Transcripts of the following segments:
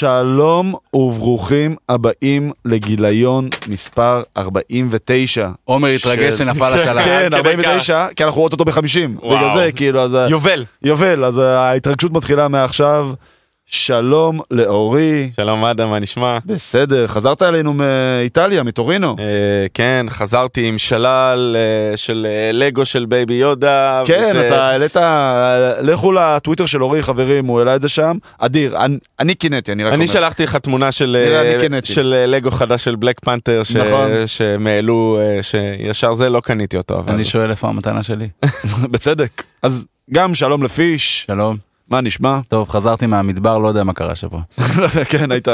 שלום וברוכים הבאים לגיליון מספר 49. עומר התרגש שנפל השלב. כן, כדי 49, כי אנחנו אוטוטו ב-50. וואו. בגלל זה, כאילו, אז... ה- יובל. יובל, אז ההתרגשות מתחילה מעכשיו. שלום לאורי. שלום אדם, מה נשמע? בסדר, חזרת אלינו מאיטליה, מטורינו. אה, כן, חזרתי עם שלל אה, של אה, לגו של בייבי יודה. כן, וש- אתה העלית, לכו לטוויטר של אורי, חברים, הוא העלה את זה שם. אדיר, אני- אני קינאתי, אני רק אומר. אני שלחתי לך תמונה של אה, אני. של אה, לגו חדש של בלק פנתר, ש- נכון. שהם העלו, אה, שישר זה לא קניתי אותו, אבל... אני שואל איפה המתנה שלי. בצדק. אז גם שלום לפיש, שלום. מה נשמע? טוב, חזרתי מהמדבר, לא יודע מה קרה שבוע. כן, היית,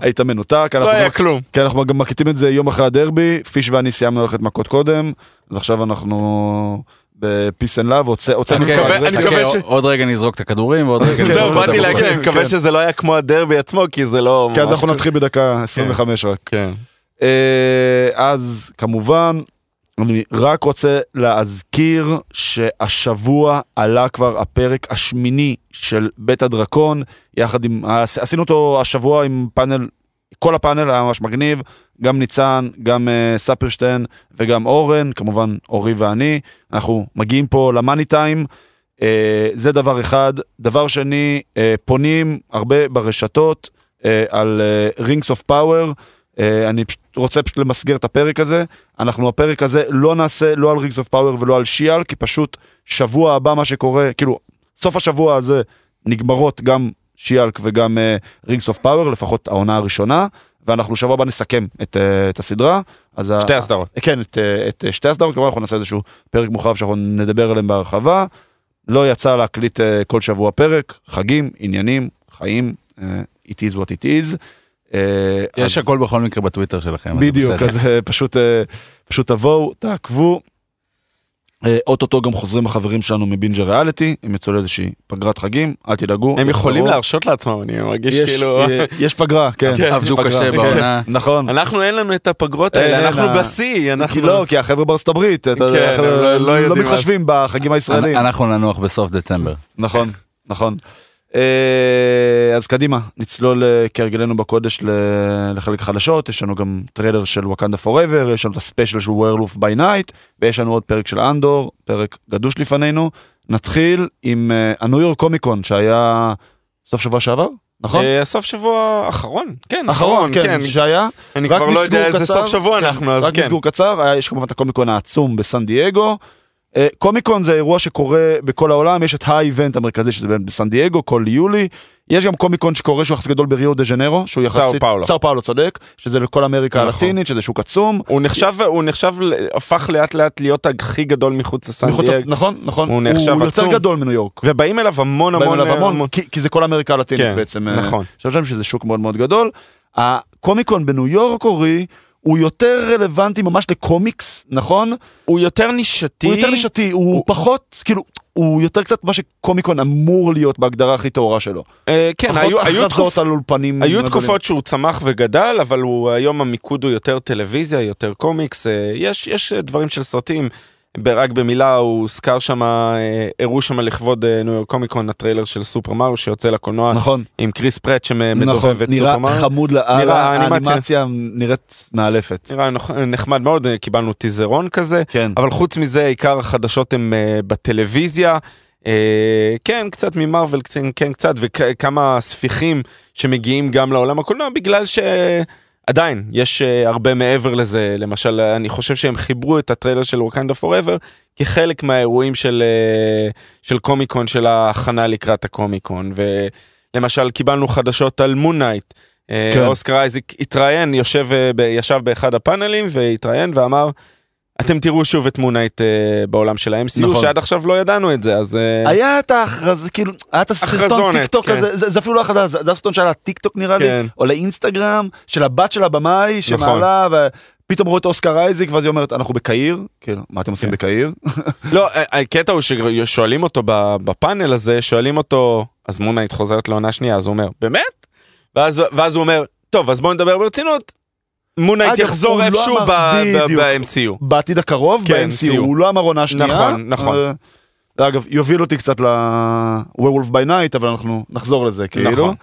היית מנותק. לא אנחנו היה גם- כלום. כן, אנחנו גם מקליטים את זה יום אחרי הדרבי, פיש ואני סיימנו ללכת מכות קודם, אז עכשיו אנחנו ב peace and love, הוצאנו את כל מקווה- האגרסיה. ש- עוד רגע נזרוק את הכדורים ועוד רגע... זהו, נזרוק את באתי להגיד. אני מקווה כן. שזה לא היה כמו הדרבי עצמו, כי זה לא... כי אז אנחנו. נתחיל בדקה 25 רק. כן. אה, אז כמובן, אני רק רוצה להזכיר שהשבוע עלה כבר הפרק השמיני של בית הדרקון, יחד עם, עש- עשינו אותו השבוע עם פאנל, כל הפאנל היה ממש מגניב, גם ניצן, גם uh, ספרשטיין וגם אורן, כמובן אורי ואני, אנחנו מגיעים פה למאני טיים. Uh, זה דבר אחד. דבר שני, uh, פונים הרבה ברשתות uh, על of power. Uh, אני פשוט רוצה פשוט למסגר את הפרק הזה. אנחנו הפרק הזה לא נעשה לא על רינגס אוף פאוור ולא על שיאל, כי פשוט שבוע הבא מה שקורה, כאילו, סוף השבוע הזה נגמרות גם שי-הלק וגם רינגס אוף פאוור, לפחות העונה הראשונה, ואנחנו שבוע הבא נסכם את, uh, את הסדרה. אז שתי הסדרות. כן, את, אה, את אה, שתי הסדרות, כמובן אנחנו נעשה איזשהו פרק מורחב שאנחנו נדבר עליהם בהרחבה. לא יצא להקליט אה, כל שבוע פרק, חגים, עניינים, חיים, אה, it is what it is. אה, יש אז- הכל בכל מקרה בטוויטר שלכם. בדיוק. אז אה, פשוט, אה, פשוט תבואו, תעקבו. אוטוטו גם חוזרים החברים שלנו מבינג'ר ריאליטי, הם יצאו לאיזושהי פגרת חגים, אל תדאגו. הם יכולים. להרשות לעצמם, אני מרגיש יש, כאילו... יש פגרה, כן. כן, עבדו יש פגרה, קשה כן, בעונה. נכון. אנחנו אין לנו את הפגרות האלה, אנחנו בשיא, אנחנו... לא, כי החבר'ה בארצות הברית, כן, לא- לא לא מתחשבים בחגים הישראלים. אנחנו ננוח בסוף דצמבר. נכון, נכון. אה, אז קדימה, נצלול אה, כהרגלנו בקודש לחלק חדשות, יש לנו גם טריילר של וואקנדה פוראבר, יש לנו את הספיישל של וורוולף ביי נייט, ויש לנו עוד פרק של אנדור, פרק גדוש לפנינו. נתחיל עם הניו יורק קומיקון שהיה סוף שבוע שעבר, נכון? אה, הסוף שבוע האחרון, כן, אחרון, כן, שהיה. אני רק כבר לא יודע איזה סוף שבוע כן, אנחנו, אז רק כן. מסגור קצר, יש כמובן את הקומיקון העצום בסן דייגו. אה, קומיקון זה אירוע שקורה בכל העולם, יש את האיבנט המרכזי שזה בסן דייגו כל יולי. יש גם קומיקון שקורה שהוא יחסית גדול בריו דה ז'נרו, שהוא יחסית... פאולו. סאו פאולו צודק, שזה לכל אמריקה נכון. הלטינית, שזה שוק עצום. הוא נחשב, הוא נחשב, הפך לאט לאט להיות הכי גדול מחוץ לסן מחוץ דייג, נכון, נכון. הוא נחשב הוא יותר עצום. גדול מניו יורק. ובאים אליו המון המון, אליו המון, המון- כי, כי זה כל אמריקה הלטינית כן, בעצם. אה, נכון. אני חושב שזה שוק מאוד מאוד גדול. הקומיקון בניו יורק, אורי, הוא יותר רלוונטי ממש לקומיקס, נכון? הוא יותר נישתי, הוא יותר נישתי, הוא הוא- פחות, כאילו, הוא יותר קצת מה שקומיקון אמור להיות בהגדרה הכי טהורה שלו. אה, כן, היו, היו, תקופ, על אולפנים. היו. תקופות שהוא צמח וגדל, אבל הוא, היום המיקוד הוא יותר טלוויזיה, יותר קומיקס, אה, יש, יש אה, דברים של סרטים. רק במילה הוא הוזכר שם, הראו שם לכבוד אה, ניו יורק קומיקון הטריילר של סופר מריו שיוצא לקולנוע נכון, עם קריס פרט נכון, שמדובב את נראה סופר מריו. חמוד לאללה, נראה, האנימציה- נראית מאלפת. נראה נחמד מאוד, אה, קיבלנו טיזרון כזה, כן, אבל חוץ מזה עיקר החדשות הם אה, בטלוויזיה. אה, כן, קצת ממרוויל, קצת- כן, קצת, וכמה ספיחים שמגיעים גם לעולם הקולנוע, בגלל שעדיין יש אה, הרבה מעבר לזה. למשל, אני חושב שהם חיברו את הטריילר של Wakanda Forever כחלק מהאירועים של, אה, של קומיקון, של ההכנה לקראת הקומיקון. ולמשל, קיבלנו חדשות על Moon Knight. כן. כן. אוסקר אייזיק התראיין, יושב, אה, ישב באחד הפאנלים והתראיין ואמר, אתם תראו שוב את Moon Knight אה, בעולם של ה-MCU, נכון. שעד עכשיו לא ידענו את זה, אז... אה, היה את ההכרזה, כאילו, היה את הסרטון הכרזונת, טיק טוק כן. הזה, זה זה אפילו לא הכרזה, זה זה הסרטון שהיה לטיק טוק נראה לי, כן. או לאינסטגרם, של הבת של הבמאי, נכון. שמעלה, ופתאום רואה את אוסקר אייזיק, ואז היא אומרת, אנחנו בקהיר, כאילו, מה אתם עושים כן. בקהיר? לא, הקטע הוא ששואלים אותו בפאנל הזה, שואלים אותו, אז מונייט חוזרת לעונה שנייה, אז הוא אומר, באמת? ואז, ואז הוא אומר, טוב, אז בואו נדבר ברצינות. מונייט יחזור לא איפשהו. ב-MCU. בעתיד הקרוב, כן, ב-MCU. הוא לא אמר עונה שנייה. נכון, נכון. אה, אגב, יוביל אותי קצת ל-Werewolf by Night, אבל אנחנו נחזור לזה, כאילו. נכון.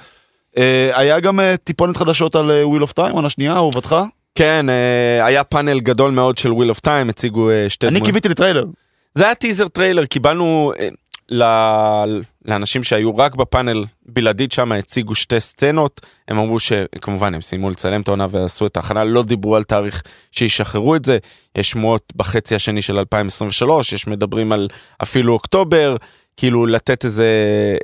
אה, היה גם אה, טיפונת חדשות על Wheel of Time, עונה שנייה, אהובתך? כן, היה פאנל גדול מאוד של Wheel of Time, הציגו שתי אני דמויות. קיוויתי לטריילר. זה היה teaser טריילר, קיבלנו לאנשים שהיו רק בפאנל בלעדית שם, הציגו שתי סצנות, הם אמרו שכמובן הם סיימו לצלם את העונה ועשו את ההכנה, לא דיברו על תאריך שישחררו את זה, יש שמועות בחצי השני של 2023, יש מדברים על אפילו אוקטובר, כאילו לתת איזה,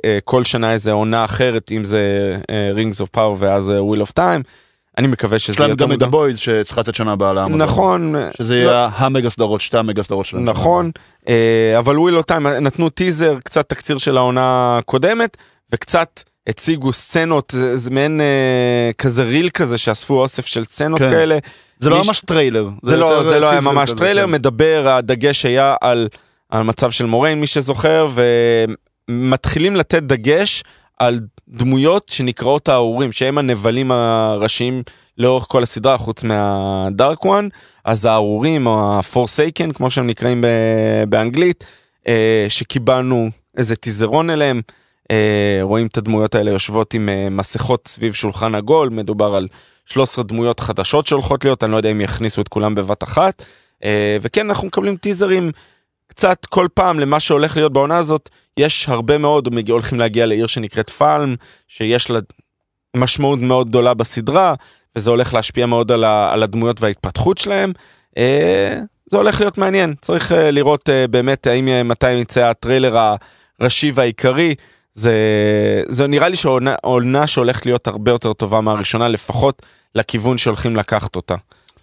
אה, כל שנה איזה עונה אחרת, אם זה Rings of Power ואז Wheel of Time, אני מקווה שזה יש להם יותר גם את מוקדם. ה-Boys שצריכה לצאת שנה הבאה לאמזון. נכון, שזה לא- יהיה המגה סדרות, שתי המגה סדרות שלהם. נכון, אה, אבל Wheel Time נתנו טיזר, קצת תקציר של העונה הקודמת, וקצת הציגו סצנות, זה, מעין אה, כזה reel כזה שאספו אוסף של סצנות כן. כאלה. זה לא ממש טריילר. זה לא, יותר זה לא היה טיזר ממש טריילר, כן. מדבר, הדגש היה על, על מצב של מוריין, מי שזוכר, ומתחילים לתת דגש על דמויות שנקראות הארורים, שהם הנבלים הראשיים לאורך כל הסדרה, חוץ מה-Dark One, אז הארורים, או ה-Forsaken, כמו שהם נקראים באנגלית, אה, שקיבלנו איזה טיזרון אליהם. אה, רואים את הדמויות האלה יושבות עם אה, מסכות סביב שולחן עגול, מדובר על 13 דמויות חדשות שהולכות להיות, אני לא יודע אם יכניסו את כולם בבת אחת. וכן, אנחנו מקבלים טיזרים קצת כל פעם למה שהולך להיות בעונה הזאת. יש הרבה מאוד, הולכים להגיע לעיר שנקראת פאלם, שיש לה משמעות מאוד גדולה בסדרה, וזה הולך להשפיע מאוד על, ה, על הדמויות וההתפתחות שלהם. אה, זה הולך להיות מעניין, צריך אה, לראות אה, באמת האם מתי יצא הטריילר הראשי והעיקרי. זה, זה נראה לי שעונה עונה שהולכת להיות הרבה יותר טובה מהראשונה, לפחות לכיוון שהולכים לקחת אותה,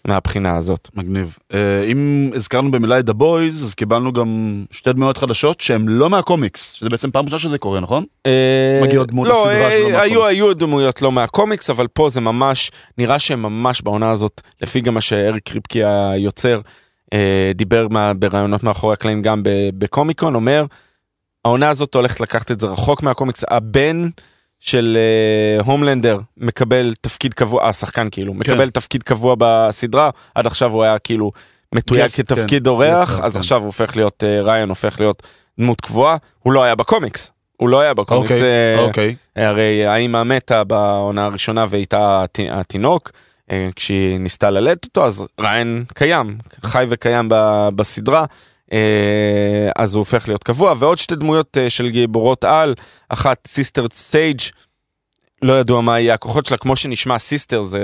מהבחינה הזאת. מגניב. אה, אם הזכרנו במילה את הבויז, אז קיבלנו גם שתי דמויות חדשות שהן לא מהקומיקס, שזה בעצם פעם ראשונה שזה קורה, נכון? אה, מגיעות דמות לא, לסדרה אה, שלא מהקומיקס. היו, היו דמויות לא מהקומיקס, אבל פה זה ממש, נראה שהם ממש בעונה הזאת, לפי גם מה שאריק קריפקי היוצר אה, דיבר מה, בראיונות מאחורי הקלעים גם בקומיקון, אומר, העונה הזאת הולכת לקחת את זה רחוק מהקומיקס, הבן של אה, הומלנדר מקבל תפקיד קבוע, אה, השחקן כאילו, מקבל תפקיד קבוע בסדרה, עד עכשיו הוא היה כאילו מתויג כתפקיד כן, אורח, אז כן. עכשיו הוא הופך להיות, אה, ריין הופך להיות דמות קבועה, הוא לא היה בקומיקס. הוא לא היה בקומיקס, אוקיי, אוקיי. הרי האימא מתה בעונה הראשונה ואיתה הת- התינוק, אה, כשהיא ניסתה ללדת אותו, אז ריין קיים, חי וקיים ב- בסדרה, אה, אז הוא הופך להיות קבוע, ועוד שתי דמויות אה, של גיבורות על, אחת Sister Sage, לא ידוע מה יהיה הכוחות שלה, כמו שנשמע sister, זה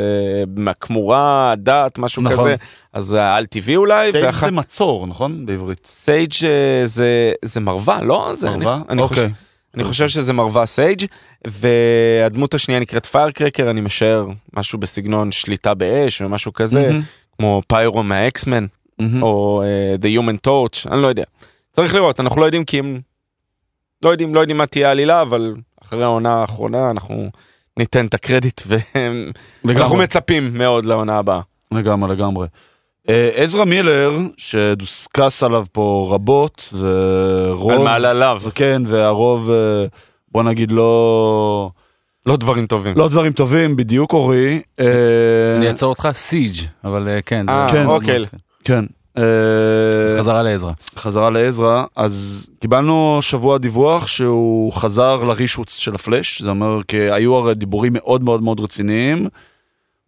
מהכמורה, דת, משהו נכון. כזה, אז על טבעי אולי, sage ואחת זה מצור, נכון? בעברית. Sage אה, זה, זה מרווה, לא? זה, מרווה? אני, אני, חושב, אוקיי. אני חושב שזה מרווה sage והדמות השנייה נקראת Firecracker אני משער משהו בסגנון שליטה באש ומשהו כזה מהמם, כמו פיירו מהאקסמן מהמם. או uh, The Human Torch אני לא יודע. צריך לראות אנחנו לא יודעים כי הם לא יודעים לא יודעים מה תהיה העלילה אבל אחרי העונה האחרונה אנחנו ניתן את הקרדיט ואנחנו. מצפים מאוד לעונה הבאה. לגמרי, לגמרי. אה, עזרא מילר, שדוסקס עליו פה רבות, ורוב... על מעלליו כן, והרוב, אה, בוא נגיד, לא... לא דברים טובים. לא דברים טובים, בדיוק אורי. אני אעצור אותך, סיג', אבל כן. אה, כן. אוקיי. כן. אה, חזרה לעזרא. חזרה לעזרא, אז קיבלנו שבוע דיווח שהוא חזר לרישוץ של הפלאש, זה אומר כי היו הרי דיבורים מאוד מאוד מאוד רציניים,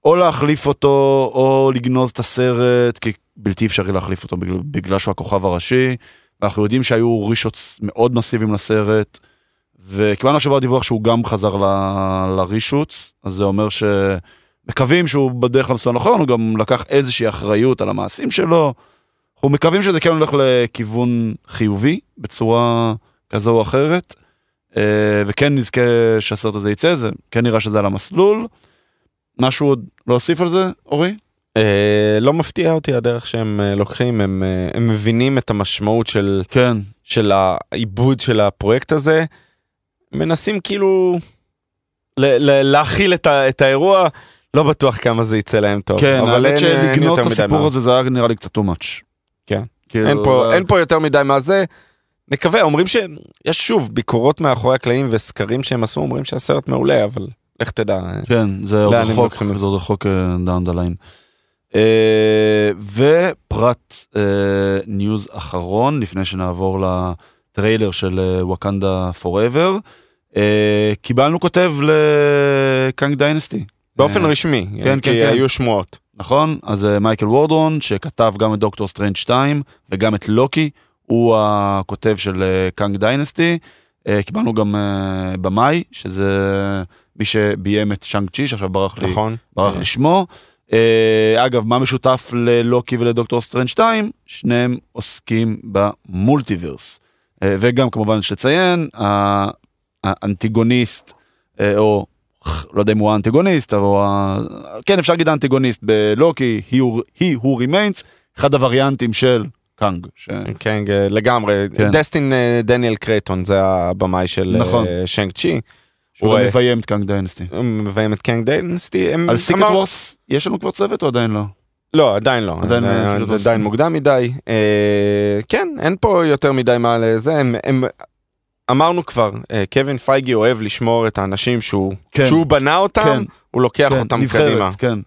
או להחליף אותו, או לגנוז את הסרט, כי בלתי אפשרי להחליף אותו בגלל, בגלל שהוא הכוכב הראשי, ואנחנו יודעים שהיו רישוץ מאוד מסיביים לסרט, וקיבלנו השבוע דיווח שהוא גם חזר ל- לרישוץ, אז זה אומר שמקווים שהוא בדרך למסלול הנכון, הוא גם לקח איזושהי אחריות על המעשים שלו. אנחנו מקווים שזה כן הולך לכיוון חיובי בצורה כזו או אחרת, אה, וכן נזכה שהסרט הזה יצא, זה כן נראה שזה על המסלול. משהו עוד להוסיף על זה, אורי? אה, לא מפתיע אותי הדרך שהם אה, לוקחים, הם, הם מבינים את המשמעות של, כן. של העיבוד של הפרויקט הזה, מנסים כאילו להכיל את, ה- את האירוע, לא בטוח כמה זה יצא להם טוב. כן, אבל האמת אה, אין שלגנוז את הסיפור. הזה זה היה נראה לי קצת too much. כן. כאילו, אין פה, אה, אין פה יותר מדי מה זה. נקווה, אומרים שיש שוב ביקורות מאחורי הקלעים וסקרים שהם עשו, אומרים שהסרט מעולה, אבל לך תדע. אה, כן, זה עוד רחוק, זה? עוד רחוק down the line. ופרט news אחרון, לפני שנעבור לטריילר של Wakanda Forever. אה, קיבלנו כותב ל-Kang Dynasty. באופן אה, רשמי, כן, כי כן, כן. היו שמועות. נכון? אז אה, מייקל וולדרון, שכתב גם את Doctor Strange 2 וגם את Loki, הוא הכותב של אה, Kang Dynasty. אה, קיבלנו גם אה, במאי, שזה מי שביים את Shang-Chi, שעכשיו ברח לי, נכון? ברח אה, לי שמו. אה, אגב, מה משותף ל-Loki ול-Doctor Strange 2? שניהם עוסקים ב-multiverse. אה, וגם כמובן יש לציין, האנטיגוניסט, אה, או לא יודע אם הוא האנטיגוניסט, אבל הוא ה... כן, אפשר להגיד האנטיגוניסט בלוקי, He Who- Remains, אחד הווריאנטים של קאנג. ש... כן, ג- לגמרי. כן. דסטין אה, דניאל קרייטון זה הבמאי של אה, נכון. Shang-Chi. שהוא הוא, גם אה, מביים את Kang Dynasty. הוא מביים את Kang Dynasty. על Secret אמר- Wars יש לנו כבר צוות או עדיין לא? לא, עדיין לא. עדיין עדיין. עדיין מוקדם מדי. אה, כן, אין פה יותר מדי מה לזה. הם, הם, אמרנו כבר, אה, קווין פייגי אוהב לשמור את האנשים שהוא, כן. שהוא בנה אותם, כן. הוא לוקח כן, אותם נבחרת, קדימה. כן.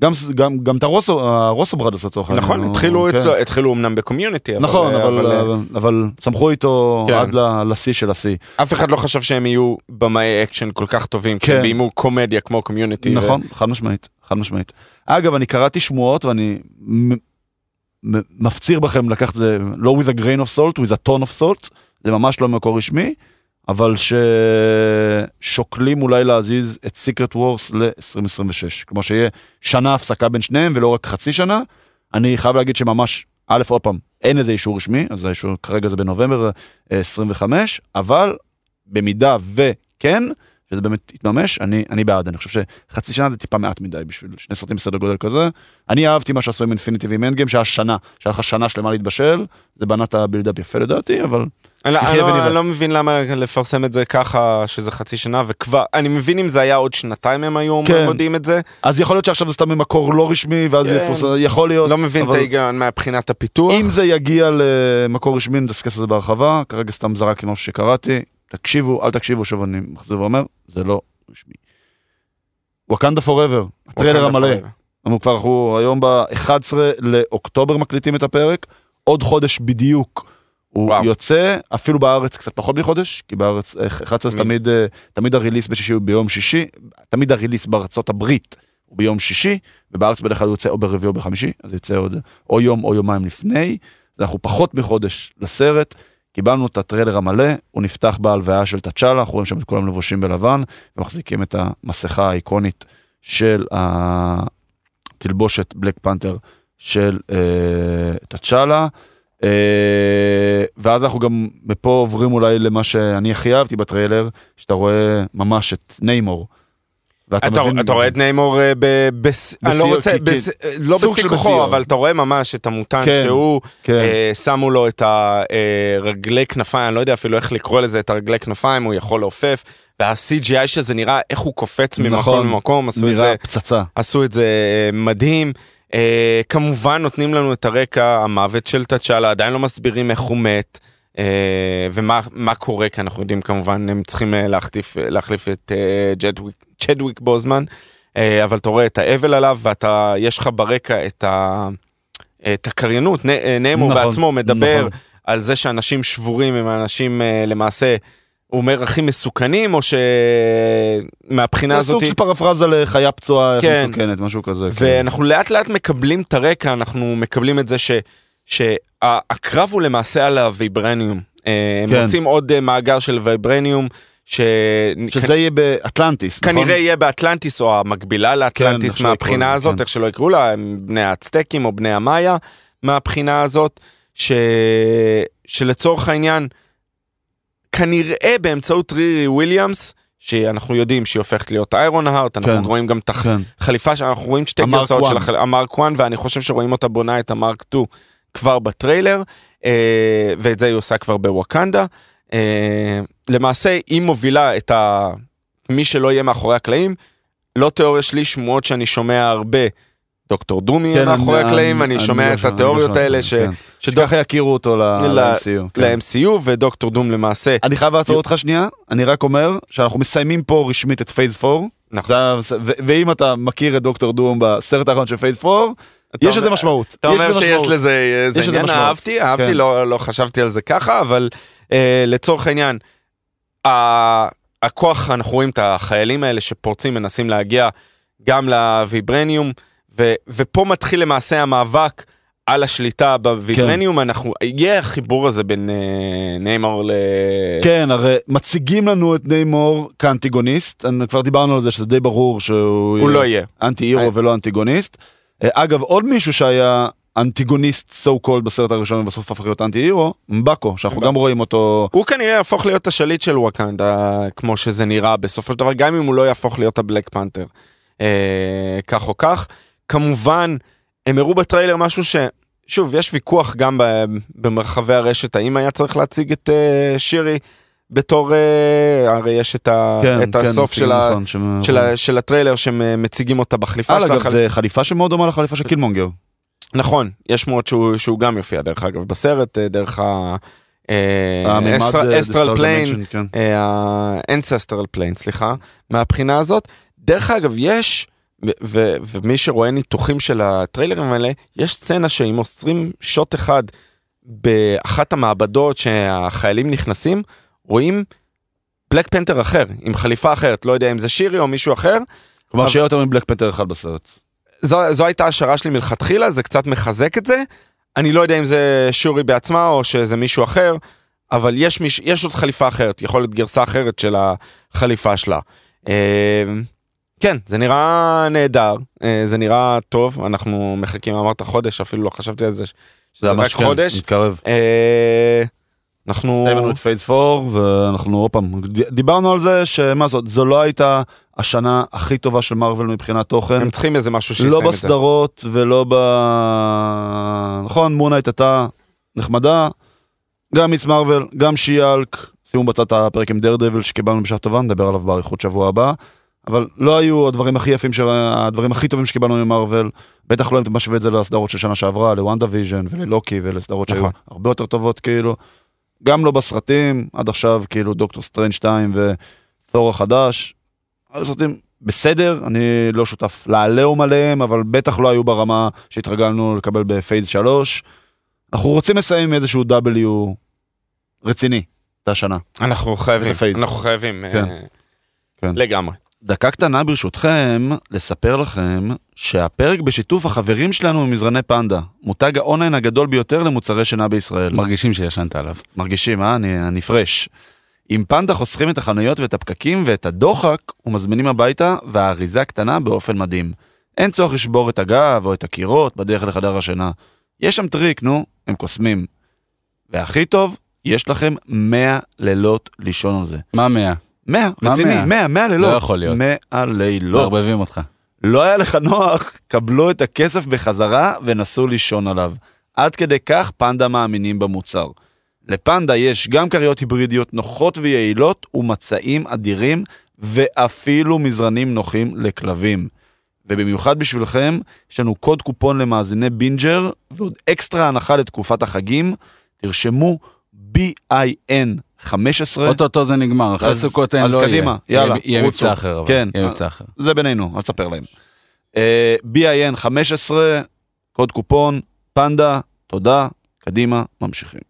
גם, גם, גם את הרוסו, ה-Russo Brothers לצורך העניין. נכון, התחילו, כן. אצלו, התחילו אמנם ב-Community, אבל, נכון, אה, אבל, אה, אבל, אבל צמחו איתו כן. עד לשיא של השיא. אף אחד לא חשב שהם יהיו במאי אקשן כל כך טובים, כן. ביימו קומדיה כמו Community. נכון, חד משמעית, חד משמעית. אגב, אני קראתי שמועות ואני מפציר בכם לקחת זה לא with a grain of salt, with a ton of salt, זה ממש לא מקור רשמי, אבל ששוקלים אולי להזיז את סיקרט וורס ל-2026. כמו שיהיה שנה הפסקה בין שניהם ולא רק חצי שנה. אני חייב להגיד שממש, א', עוד פעם, אין איזה אישור רשמי, אז האישור כרגע זה בנובמבר אה, 25, אבל במידה וכן, וזה באמת יתממש, אני, אני בעד, אני חושב שחצי שנה זה טיפה מעט מדי בשביל שני סרטים בסדר גודל כזה. אני אהבתי מה שעשו עם Infinity ועם Endgame, שהיה שנה, שהיה לך שנה שלמה להתבשל, זה בנה את ה-buildup יפה לדעתי, אבל אני, לא- אני, לא. אני לא מבין למה לפרסם את זה ככה, שזה חצי שנה, וכבר, אני מבין אם זה היה עוד שנתיים הם היו כן. מודיעים את זה, אז יכול להיות שעכשיו זה סתם ממקור לא רשמי, ואז כן. יפורסם, יכול להיות. לא מבין את אבל ההיגיון מבחינת הפיתוח. אם זה יגיע למקור רשמי, נדסקס על זה בהרחבה, כרגע סתם זרקתי משהו שקראתי, תקשיבו, אל תקשיבו, שוב אני מחזיר ואומר, זה לא רשמי. וואקנדה פוראבר, הטריילר המלא. אנחנו כבר, אנחנו היום ב-11 לאוקטובר מקליטים את הפרק, עוד חודש בדיוק הוא וואו. יוצא, אפילו בארץ קצת פחות מחודש, כי בארץ אה, 11 זה מי- תמיד, אה, תמיד הריליס בשישי הוא ביום שישי, תמיד הריליס בארצות הברית הוא ביום שישי, ובארץ בדרך כלל הוא יוצא או ברביעי או בחמישי, אז יוצא עוד או יום או יומיים לפני, אנחנו פחות מחודש לסרט. קיבלנו את הטריילר המלא, הוא נפתח בהלוויה של תצ'אלה, אנחנו רואים שם את כולם לבושים בלבן, ומחזיקים את המסכה האיקונית של התלבושת בלק פנתר של אה, תצ'אלה. אה, ואז אנחנו גם מפה עוברים אולי למה שאני הכי אהבתי בטריילר, שאתה רואה ממש את ניימור. ואתה אתה, מבין- אתה רואה את ניימור אה. אני לא רוצה, כי- בס... לא בשיא כוחו. אבל אתה רואה ממש את המוטנט כן, שהוא, כן. אה, שמו לו את הרגלי כנפיים, אני לא יודע אפילו איך לקרוא לזה, את הרגלי כנפיים, הוא יכול לעופף, וה-CGI שזה נראה איך הוא קופץ ממקום נכון, למקום, עשו את נראה זה, פצצה. עשו את זה אה, מדהים. אה, כמובן נותנים לנו את הרקע המוות של תצ'אלה, עדיין לא מסבירים איך הוא מת. אה, ומה מה קורה כי אנחנו יודעים כמובן הם צריכים אה, להחליף להחליף את אה, ג'דוויק צ'דוויק בוזמן אה, אבל אתה רואה את האבל עליו ואתה יש לך ברקע את, ה, את הקריינות נ- אה, נאמו נכון, בעצמו מדבר נכון. על זה שאנשים שבורים הם אנשים אה, למעשה הוא אומר הכי מסוכנים או שמהבחינה זה סוג הזאת של פרפרזה לחיה פצועה כן. מסוכנת, משהו כזה. כן. ואנחנו לאט לאט מקבלים את הרקע, אנחנו מקבלים את זה ש, שהקרב הוא למעשה על הוויברניום. אה, הם כן. רוצים עוד מאגר של ויברניום, ש... שזה יהיה באטלנטיס, נכון? כנראה יהיה באטלנטיס או המקבילה כן, לאטלנטיס יקראו מהבחינה הזאת, כן. איך שלא יקראו לה, הם בני האצטקים או בני המאיה מהבחינה הזאת, ש... שלצורך העניין, כנראה באמצעות רירי וויליאמס, שאנחנו יודעים שהיא הופכת להיות איירון הארט, אנחנו כן. רואים גם את הח- כן. שאנחנו רואים שתי גרסאות של. החל... המרק 1 ואני חושב שרואים אותה בונה את המרק 2 כבר בטריילר אה, ואת זה היא עושה כבר בווקנדה. אה, למעשה היא מובילה את ה... מי שלא יהיה מאחורי הקלעים. לא תיאוריה שלי שמועות שאני שומע הרבה. דוקטור יהיה כן, מאחורי אני- הקלעים אני שומע לא את אני התיאוריות האלה ש... כן. שככה יכירו אותו ל- ל- ל-MCU. כן. ל-MCU ו-Doctor Doom למעשה. אני חייב לעצור אותך שנייה, אני רק אומר שאנחנו מסיימים פה רשמית את Phase 4, נכון. זה- ו- ואם אתה מכיר את Doctor Doom בסרט האחרון של Phase 4, אתה יש לזה משמעות. אתה אומר שיש משמעות. לזה עניין. אהבתי, אהבתי, כן. לא, לא חשבתי על זה ככה, אבל אה, לצורך העניין, הכוח, אנחנו רואים את החיילים האלה שפורצים, מנסים להגיע גם לוויברניום, ו, ופה מתחיל למעשה המאבק על השליטה בוויברניום, כן. אנחנו, יהיה החיבור הזה בין אה, ניימור ל... כן, הרי מציגים לנו את ניימור כאנטיגוניסט, כבר דיברנו על זה שזה די ברור שהוא... הוא לא יהיה. anti hero... ולא אנטיגוניסט. אה, אגב, עוד מישהו שהיה אנטיגוניסט so called בסרט הראשון ובסוף הפך להיות anti hero, מבאקו, שאנחנו גם רואים אותו. הוא כנראה יהפוך להיות השליט של וואקנדה, כמו שזה נראה בסופו של דבר, גם אם הוא לא יהפוך להיות הבלק פנתר. אה, כך או כך. כמובן, הם הראו בטריילר משהו ש... שוב, יש ויכוח גם במרחבי הרשת, האם היה צריך להציג את uh, שירי בתור, uh, הרי יש את, ה, כן, את כן, הסוף של, נכון, ה, שמה... של, ה, של הטריילר שמציגים אותה בחליפה שלה. אגב, זה חליפה שמאוד דומה לחליפה של קילמונגר. נכון, יש שמועות שהוא, שהוא גם יופיע דרך אגב בסרט, דרך ה... astral plane, ה ancestral plane, סליחה, מהבחינה הזאת. דרך אגב, יש... ומי שרואה ניתוחים של הטריילרים האלה, יש סצנה שאם עוצרים שוט אחד באחת המעבדות שהחיילים נכנסים, רואים בלק פנתר אחר, עם חליפה אחרת, לא יודע אם זה שירי או מישהו אחר. כלומר. שיהיה יותר מבלק פנתר אחד בסרט. זו, זו הייתה השערה שלי מלכתחילה, זה קצת מחזק את זה. אני לא יודע אם זה שורי בעצמה או שזה מישהו אחר, אבל יש, מיש... יש עוד חליפה אחרת, יכול להיות גרסה אחרת של החליפה שלה. אה, כן, זה נראה נהדר, אה, זה נראה טוב, אנחנו מחכים, אמרת חודש, אפילו לא חשבתי על זה, שזה רק כן, חודש. מתקרב. אנחנו... סיימנו את פייס 4 ואנחנו עוד פעם, דיברנו על זה שמה זאת, זו לא הייתה השנה הכי טובה של מארוול מבחינת תוכן. הם צריכים איזה משהו שיסיים לא את זה. לא בסדרות ולא ב... נכון, מון נייט הייתה נחמדה, גם מיס מארוול, גם שי-האלק, שימו בצד את הפרק עם דרדוויל שקיבלנו בשעה טובה, נדבר עליו באריכות שבוע הבא. אבל לא היו הדברים הכי יפים, של, הדברים הכי טובים שקיבלנו ממארוול, בטח לא אם אתה משווה את זה לסדרות של שנה שעברה, לוונדה-ויז'ן וללוקי ולסדרות שהיו נכון. הרבה יותר טובות כאילו, גם לא בסרטים, עד עכשיו כאילו דוקטור סטריינג' 2 ותור החדש, הסרטים בסדר, אני לא שותף לעליהום עליהם, אבל בטח לא היו ברמה שהתרגלנו לקבל ב phase 3. אנחנו רוצים לסיים איזשהו W רציני את השנה. אנחנו חייבים, אנחנו חייבים, כן. uh, כן. לגמרי. דקה קטנה ברשותכם, לספר לכם שהפרק בשיתוף החברים שלנו ממזרני פנדה, מותג האונליין הגדול ביותר למוצרי שינה בישראל. מרגישים שישנת עליו. מרגישים, אה? אני, אני פרש. עם פנדה חוסכים את החנויות ואת הפקקים ואת הדוחק ומזמינים הביתה והאריזה קטנה באופן מדהים. אין צורך לשבור את הגב או את הקירות בדרך לחדר השינה. יש שם טריק, נו, הם קוסמים. והכי טוב, יש לכם 100 לילות לישון על זה. מה 100? 100, רציני, 100, 100 לילות. לא יכול להיות. 100 לילות. מערבבים אותך. לא היה לך נוח, קבלו את הכסף בחזרה ונסו לישון עליו. עד כדי כך פנדה מאמינים במוצר. לפנדה יש גם כריות היברידיות נוחות ויעילות ומצעים אדירים ואפילו מזרנים נוחים לכלבים. ובמיוחד בשבילכם, יש לנו קוד קופון למאזיני בינג'ר ועוד אקסטרה הנחה לתקופת החגים. תרשמו BIN 15. אוטוטו זה נגמר, אחרי סוכות אין לא יהיה. אז קדימה, יאללה, יהיה מבצע אחר, כן, יהיה מבצע אחר. זה בינינו, אל תספר להם. אה, BIN 15, קוד קופון, פנדה, תודה, קדימה, ממשיכים.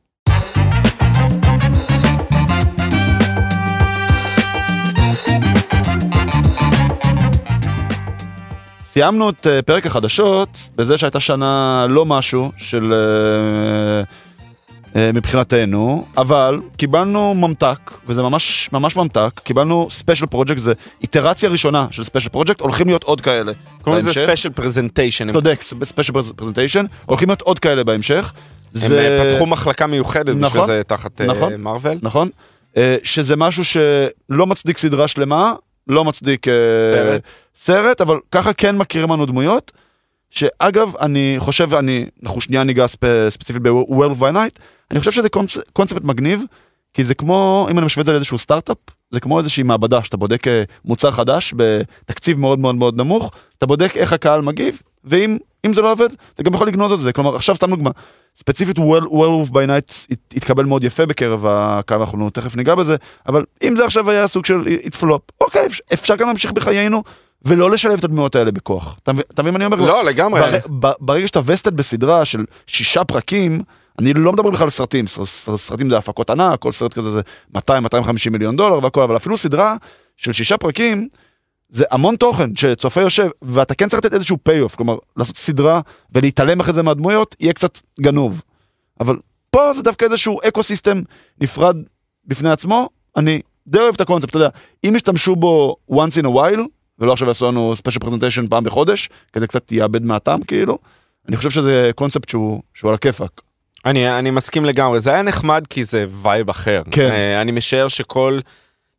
סיימנו את אה, פרק החדשות בזה שהייתה שנה לא משהו של אה, אה, מבחינתנו, אבל קיבלנו ממתק, וזה ממש ממש ממתק, קיבלנו special project, זה איטרציה ראשונה של special project, הולכים להיות עוד כאלה. קוראים לזה special presentation. צודק, special presentation, הולכים להיות עוד כאלה בהמשך. הם זה... אה, פתחו מחלקה מיוחדת נכון, בשביל זה תחת נכון, מארוול. אה, נכון, אה, שזה משהו שלא מצדיק סדרה שלמה, לא מצדיק uh, סרט. סרט, אבל ככה כן מכירים לנו דמויות. שאגב, אני חושב, אני, אנחנו שנייה ניגע ספ, ספציפית ב-World by Night, אני חושב שזה קונצ... קונספט מגניב, כי זה כמו, אם אני משווה את זה לאיזשהו סטארט-אפ, זה כמו איזושהי מעבדה שאתה בודק אה, מוצר חדש בתקציב מאוד מאוד מאוד נמוך, אתה בודק איך הקהל מגיב, ואם זה לא עובד, אתה גם יכול לגנוז את זה. כלומר, עכשיו סתם דוגמה, ספציפית of by Night התקבל מאוד יפה בקרב הקהל, אנחנו תכף ניגע בזה, אבל אם זה עכשיו היה סוג של איטפלופ, אוקיי, אפשר גם להמשיך בחיינו. ולא לשלב את הדמויות האלה בכוח. אתה מבין מה אני אומר? לא, לגמרי. ברגע שאתה invested בסדרה של שישה פרקים, אני לא מדבר בכלל על סרטים, סרטים זה הפקות ענק, כל סרט כזה זה 200-250 מיליון דולר והכל, אבל אפילו סדרה של שישה פרקים, זה המון תוכן שצופה יושב, ואתה כן צריך לתת איזשהו payoff, כלומר, לעשות סדרה ולהתעלם אחרי זה מהדמויות, יהיה קצת גנוב. אבל פה זה דווקא איזשהו ecosystem נפרד בפני עצמו, אני די אוהב את הקונספט, אתה יודע, אם ישתמשו בו once in a while, ולא עכשיו יעשו לנו special presentation פעם בחודש, כי זה קצת יאבד מהטעם כאילו, אני חושב שזה קונספט שהוא, שהוא על הכיפאק. אני, אני מסכים לגמרי, זה היה נחמד כי זה vibe אחר. כן. אה, אני משער שכל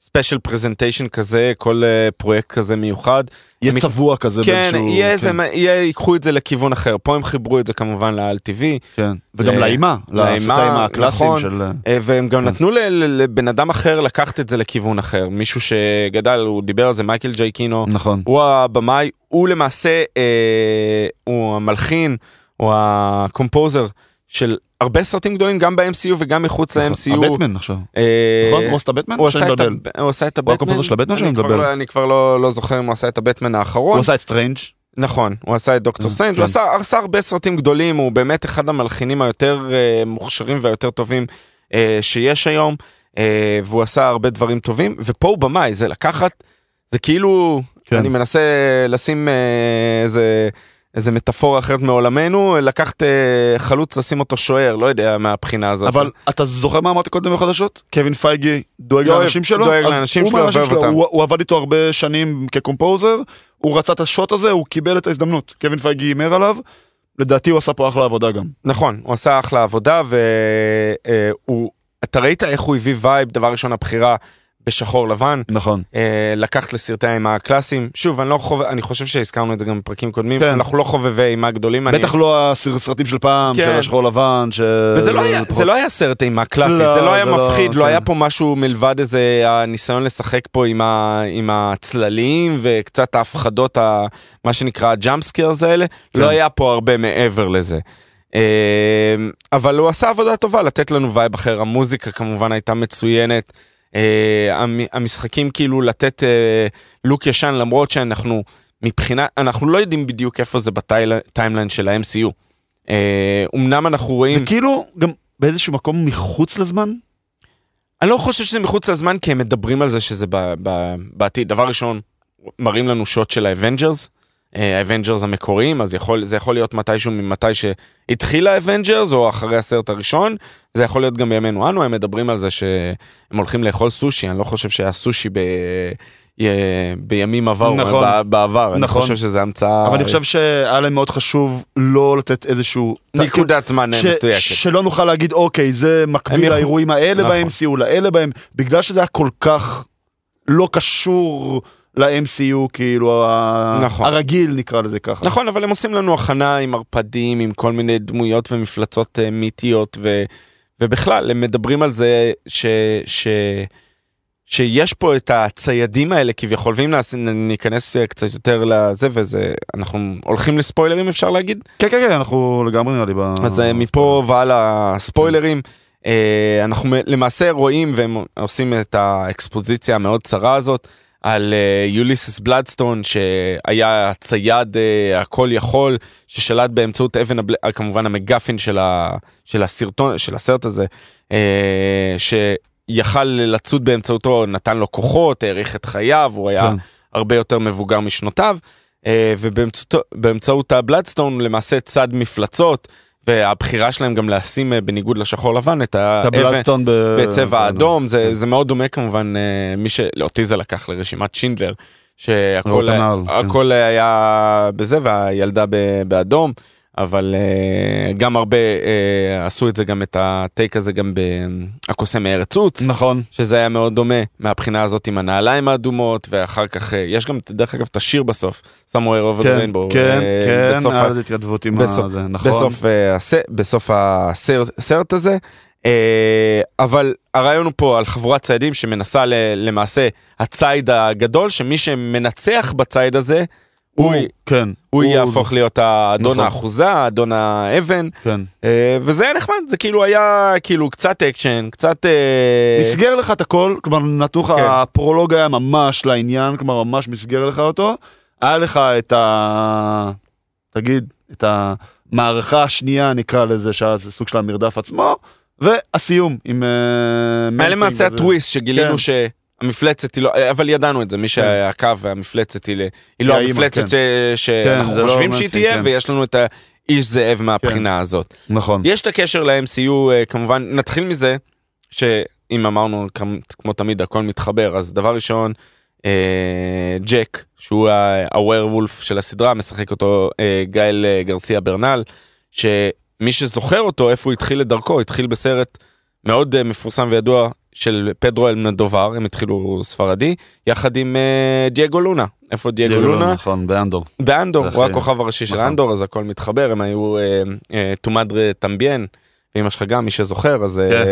special presentation כזה, כל אה, פרויקט כזה מיוחד, יהיה הם- צבוע כזה כן, באיזשהו... יהיה איזה, כן, יהיה, ייקחו את זה לכיוון אחר. פה הם חיברו את זה כמובן לאל טבעי, כן. וגם ל- לאימה, לאימה, הקלאסיים נכון. של... אה, והם גם כן. נתנו לבן אדם אחר לקחת את זה לכיוון אחר. מישהו שגדל, הוא דיבר על זה, מייקל ג'אקינו. נכון. הוא הבמאי, הוא למעשה, אה, הוא המלחין, הוא ה composer של הרבה סרטים גדולים, גם ב-MCU וגם מחוץ ל-MCU. נכון. הבטמן עכשיו. אה, נכון? הוא עשה את הבטמן? הוא עשה את הבטמן. ה composer של הבטמן או שאני אני כבר? לא- אני כבר לא לא זוכר אם הוא עשה את הבטמן האחרון. הוא עשה את סטרנג'. נכון, הוא עשה את דוקטור כן, סטרנג', כן. הוא עשה, הרבה סרטים גדולים, הוא באמת אחד המלחינים היותר אה, מוכשרים והיותר טובים אה, שיש היום, אה, והוא עשה הרבה דברים טובים, ופה הוא במאי, זה לקחת, זה כאילו, כן. אני מנסה לשים אה, איזה... איזה מטאפורה אחרת מעולמנו, לקחת אה, חלוץ לשים אותו שוער, לא יודע מהבחינה הזאת. אבל אתה זוכר מה אמרתי קודם בחדשות? קווין פייגי דואג לאנשים שלו? דואג לאנשים שלו, אוהב אותם. הוא, הוא עבד איתו הרבה שנים כקומפוזר, הוא רצה את השוט הזה, הוא קיבל את ההזדמנות. קווין פייגי הימר עליו, לדעתי הוא עשה פה אחלה עבודה גם. נכון, הוא עשה אחלה עבודה, והוא, אתה ראית איך הוא הביא vibe, דבר ראשון הבחירה בשחור לבן, נכון. אה, לקחת לסרטי האימה הקלאסיים. שוב, אני לא חובב, אני חושב שהזכרנו את זה גם בפרקים קודמים, כן. אנחנו לא חובבי אימה גדולים. אני- בטח לא הסרטים של פעם, כן. של השחור לבן, ש... וזה לא היה, זה לא היה סרט אימה קלאסי, לא, זה לא היה זה לא, מפחיד, לא כן. היה פה משהו מלבד איזה הניסיון לשחק פה עם, ה, עם הצללים וקצת ההפחדות, ה, מה שנקרא ה jump scares האלה, כן. לא היה פה הרבה מעבר לזה. אה, אבל הוא עשה עבודה טובה לתת לנו vibe אחר, המוזיקה כמובן הייתה מצוינת, המשחקים כאילו לתת אה, לוק ישן למרות שאנחנו מבחינה, אנחנו לא יודעים בדיוק איפה זה ב timeline של ה-MCU. אה, אמנם אנחנו רואים... זה כאילו גם באיזשהו מקום מחוץ לזמן? אני לא חושב שזה מחוץ לזמן כי הם מדברים על זה שזה ב, ב, בעתיד. דבר ראשון, מראים לנו שוט של האבנג'רס, האבנג'רס המקוריים, אז יכול, זה יכול להיות מתישהו ממתי שהתחיל האבנג'רס או אחרי הסרט הראשון, זה יכול להיות גם בימינו אנו, הם מדברים על זה שהם הולכים לאכול סושי, אני לא חושב שהיה סושי ב... י- בימים עברו, נכון. בעבר, אני נכון. חושב שזה המצאה, אבל אני חושב שהיה להם מאוד חשוב לא לתת איזשהו... נקודת זמן ש- מדויקת. שלא נוכל להגיד אוקיי זה מקביל יכול- לאירועים האלה נכון. ב-MCU לאלה בהם בגלל שזה היה כל כך לא קשור ל-MCU כאילו נכון. הרגיל נקרא לזה ככה. נכון, אבל הם עושים לנו הכנה עם ערפדים, עם כל מיני דמויות ומפלצות אה, מיתיות, ו, ובכלל, הם מדברים על זה ש, ש, שיש פה את הציידים האלה כביכול, ואם נעש, ניכנס אה, קצת יותר לזה, וזה, אנחנו הולכים לספוילרים אפשר להגיד? כן כן כן אנחנו לגמרי נראה לי. ב- אז אה, מפה והלאה ספוילרים. אנחנו למעשה רואים והם עושים את האקספוזיציה המאוד צרה הזאת על אה, יוליסס בלאדסטון שהיה צייד אה, הכל יכול ששלט באמצעות אבן הבל... אה, כמובן המגפין של, ה... של הסרטון של הסרט הזה אה, שיכל לצוד באמצעותו נתן לו כוחות האריך את חייו הוא היה כן. הרבה יותר מבוגר משנותיו אה, ובאמצעות הוא למעשה צד מפלצות. והבחירה שלהם גם לשים אה, בניגוד לשחור לבן את האבן בצבע האדום זה כן. זה מאוד דומה כמובן אה, מי שאותי זה לקח לרשימת שינדלר שהכל כן. היה בזה והילדה באדום אבל אה, גם הרבה אה, עשו את זה גם את הטייק הזה גם בקוסם מארץ עוץ נכון. שזה היה מאוד דומה מהבחינה הזאת עם הנעליים האדומות ואחר כך אה, יש גם דרך אגב את השיר בסוף Somewhere Over כן Rainbow כן כן בסוף היה התכתבות עם בסוף- הזה נכון. בסוף, הס... בסוף הסרט, הזה. אבל הרעיון הוא פה על חבורת ציידים שמנסה ל... למעשה הציד הגדול שמי שמנצח בציד הזה הוא, הוא כן הוא יהפוך להיות האדון נכון. האחוזה, האדון האבן, כן. אה, וזה היה נחמד, זה כאילו היה כאילו קצת אקשן, קצת... אה, מסגר לך את הכל, כלומר נתנו לך, כן. הפרולוג היה ממש לעניין, כלומר ממש מסגר לך אותו, היה לך את ה... תגיד, את המערכה השנייה נקרא לזה, שאז זה סוג של המרדף עצמו, והסיום עם... אה, היה למעשה. הטוויסט שגילינו כן. שהמפלצת היא לא, אבל ידענו את זה, מי שהקו והמפלצת היא היא לא המפלצת כן. שאנחנו זה לא חושבים שהיא מנפינג, תהיה, כן. ויש לנו את האיש זאב מהבחינה הזאת. נכון. יש את הקשר ל-MCU, אה, כמובן, נתחיל מזה, שאם אמרנו כמ- כמו תמיד הכל מתחבר, אז דבר ראשון, אה, ג'ק, שהוא הווירבולף של הסדרה, משחק אותו אה, גייל אה, גרסיה ברנל, שמי שזוכר אותו, איפה הוא התחיל את דרכו, התחיל בסרט מאוד אה, מפורסם וידוע של פדרו אלמדובר, הם התחילו ספרדי, יחד עם אה, דייגו לונה. איפה דייגו לונה? נכון, באנדור. באנדור, הוא הכוכב הראשי של נכון. אנדור, אז הכל מתחבר, הם היו אה, אה, תומדרה טמביין, ואמא שלך גם, מי שזוכר, אז, אה, כן.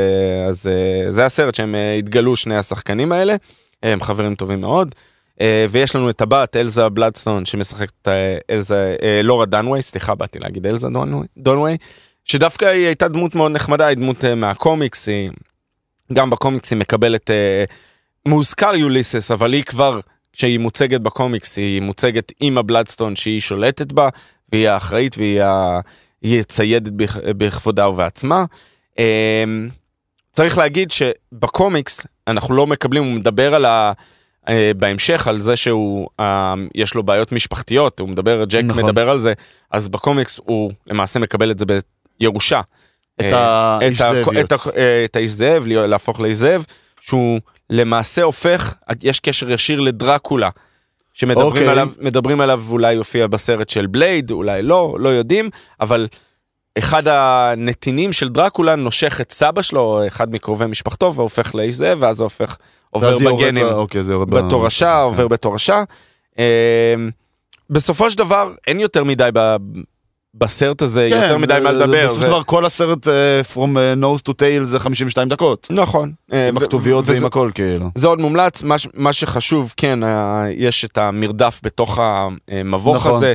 אז אה, זה הסרט שהם אה, התגלו שני השחקנים האלה, אה, הם חברים טובים מאוד. אה, ויש לנו את הבת אלזה בלדסטון שמשחקת את אה, אלזה, אה, לורה דנווי, סליחה באתי להגיד אלזה דונווי, דונווי, שדווקא היא הייתה דמות מאוד נחמדה, היא דמות אה, מהקומיקס, היא גם בקומיקס היא מקבלת, אה, מוזכר יוליסס, אבל היא כבר, כשהיא מוצגת בקומיקס, היא מוצגת עם הבלדסטון שהיא שולטת בה, והיא האחראית והיא ה- היא ציידת בכ- בכבודה ובעצמה. אה, צריך להגיד שבקומיקס אנחנו לא מקבלים, הוא מדבר על ה... אה, בהמשך על זה שהוא, אה, יש לו בעיות משפחתיות, הוא מדבר, ג'ק נכון. מדבר על זה, אז בקומיקס הוא למעשה מקבל את זה בירושה. את אה, האיש אה, את האיש זאב, להפוך לאיש זאב, שהוא למעשה הופך, יש קשר ישיר לדרקולה. שמדברים אוקיי. עליו, מדברים עליו אולי יופיע בסרט של בלייד, אולי לא, לא יודעים, אבל אחד הנתינים של דרקולה נושך את סבא שלו, אחד מקרובי משפחתו, והופך לאיש זאב, ואז הופך, עובר בגנים. ב- אוקיי, ב- בתורשה. עובר בתורשה. אמ, בסופו של דבר אין יותר מדי ב- בסרט הזה, כן, יותר מדי מה לדבר. בסופו של דבר כל הסרט אה, From אה, Nose to Tail זה 52 דקות. נכון. אה, עם הכתוביות ועם הכל כאילו. זה עוד מומלץ, מה, מה שחשוב, כן, אה, יש את המרדף בתוך המבוך נכון. הזה,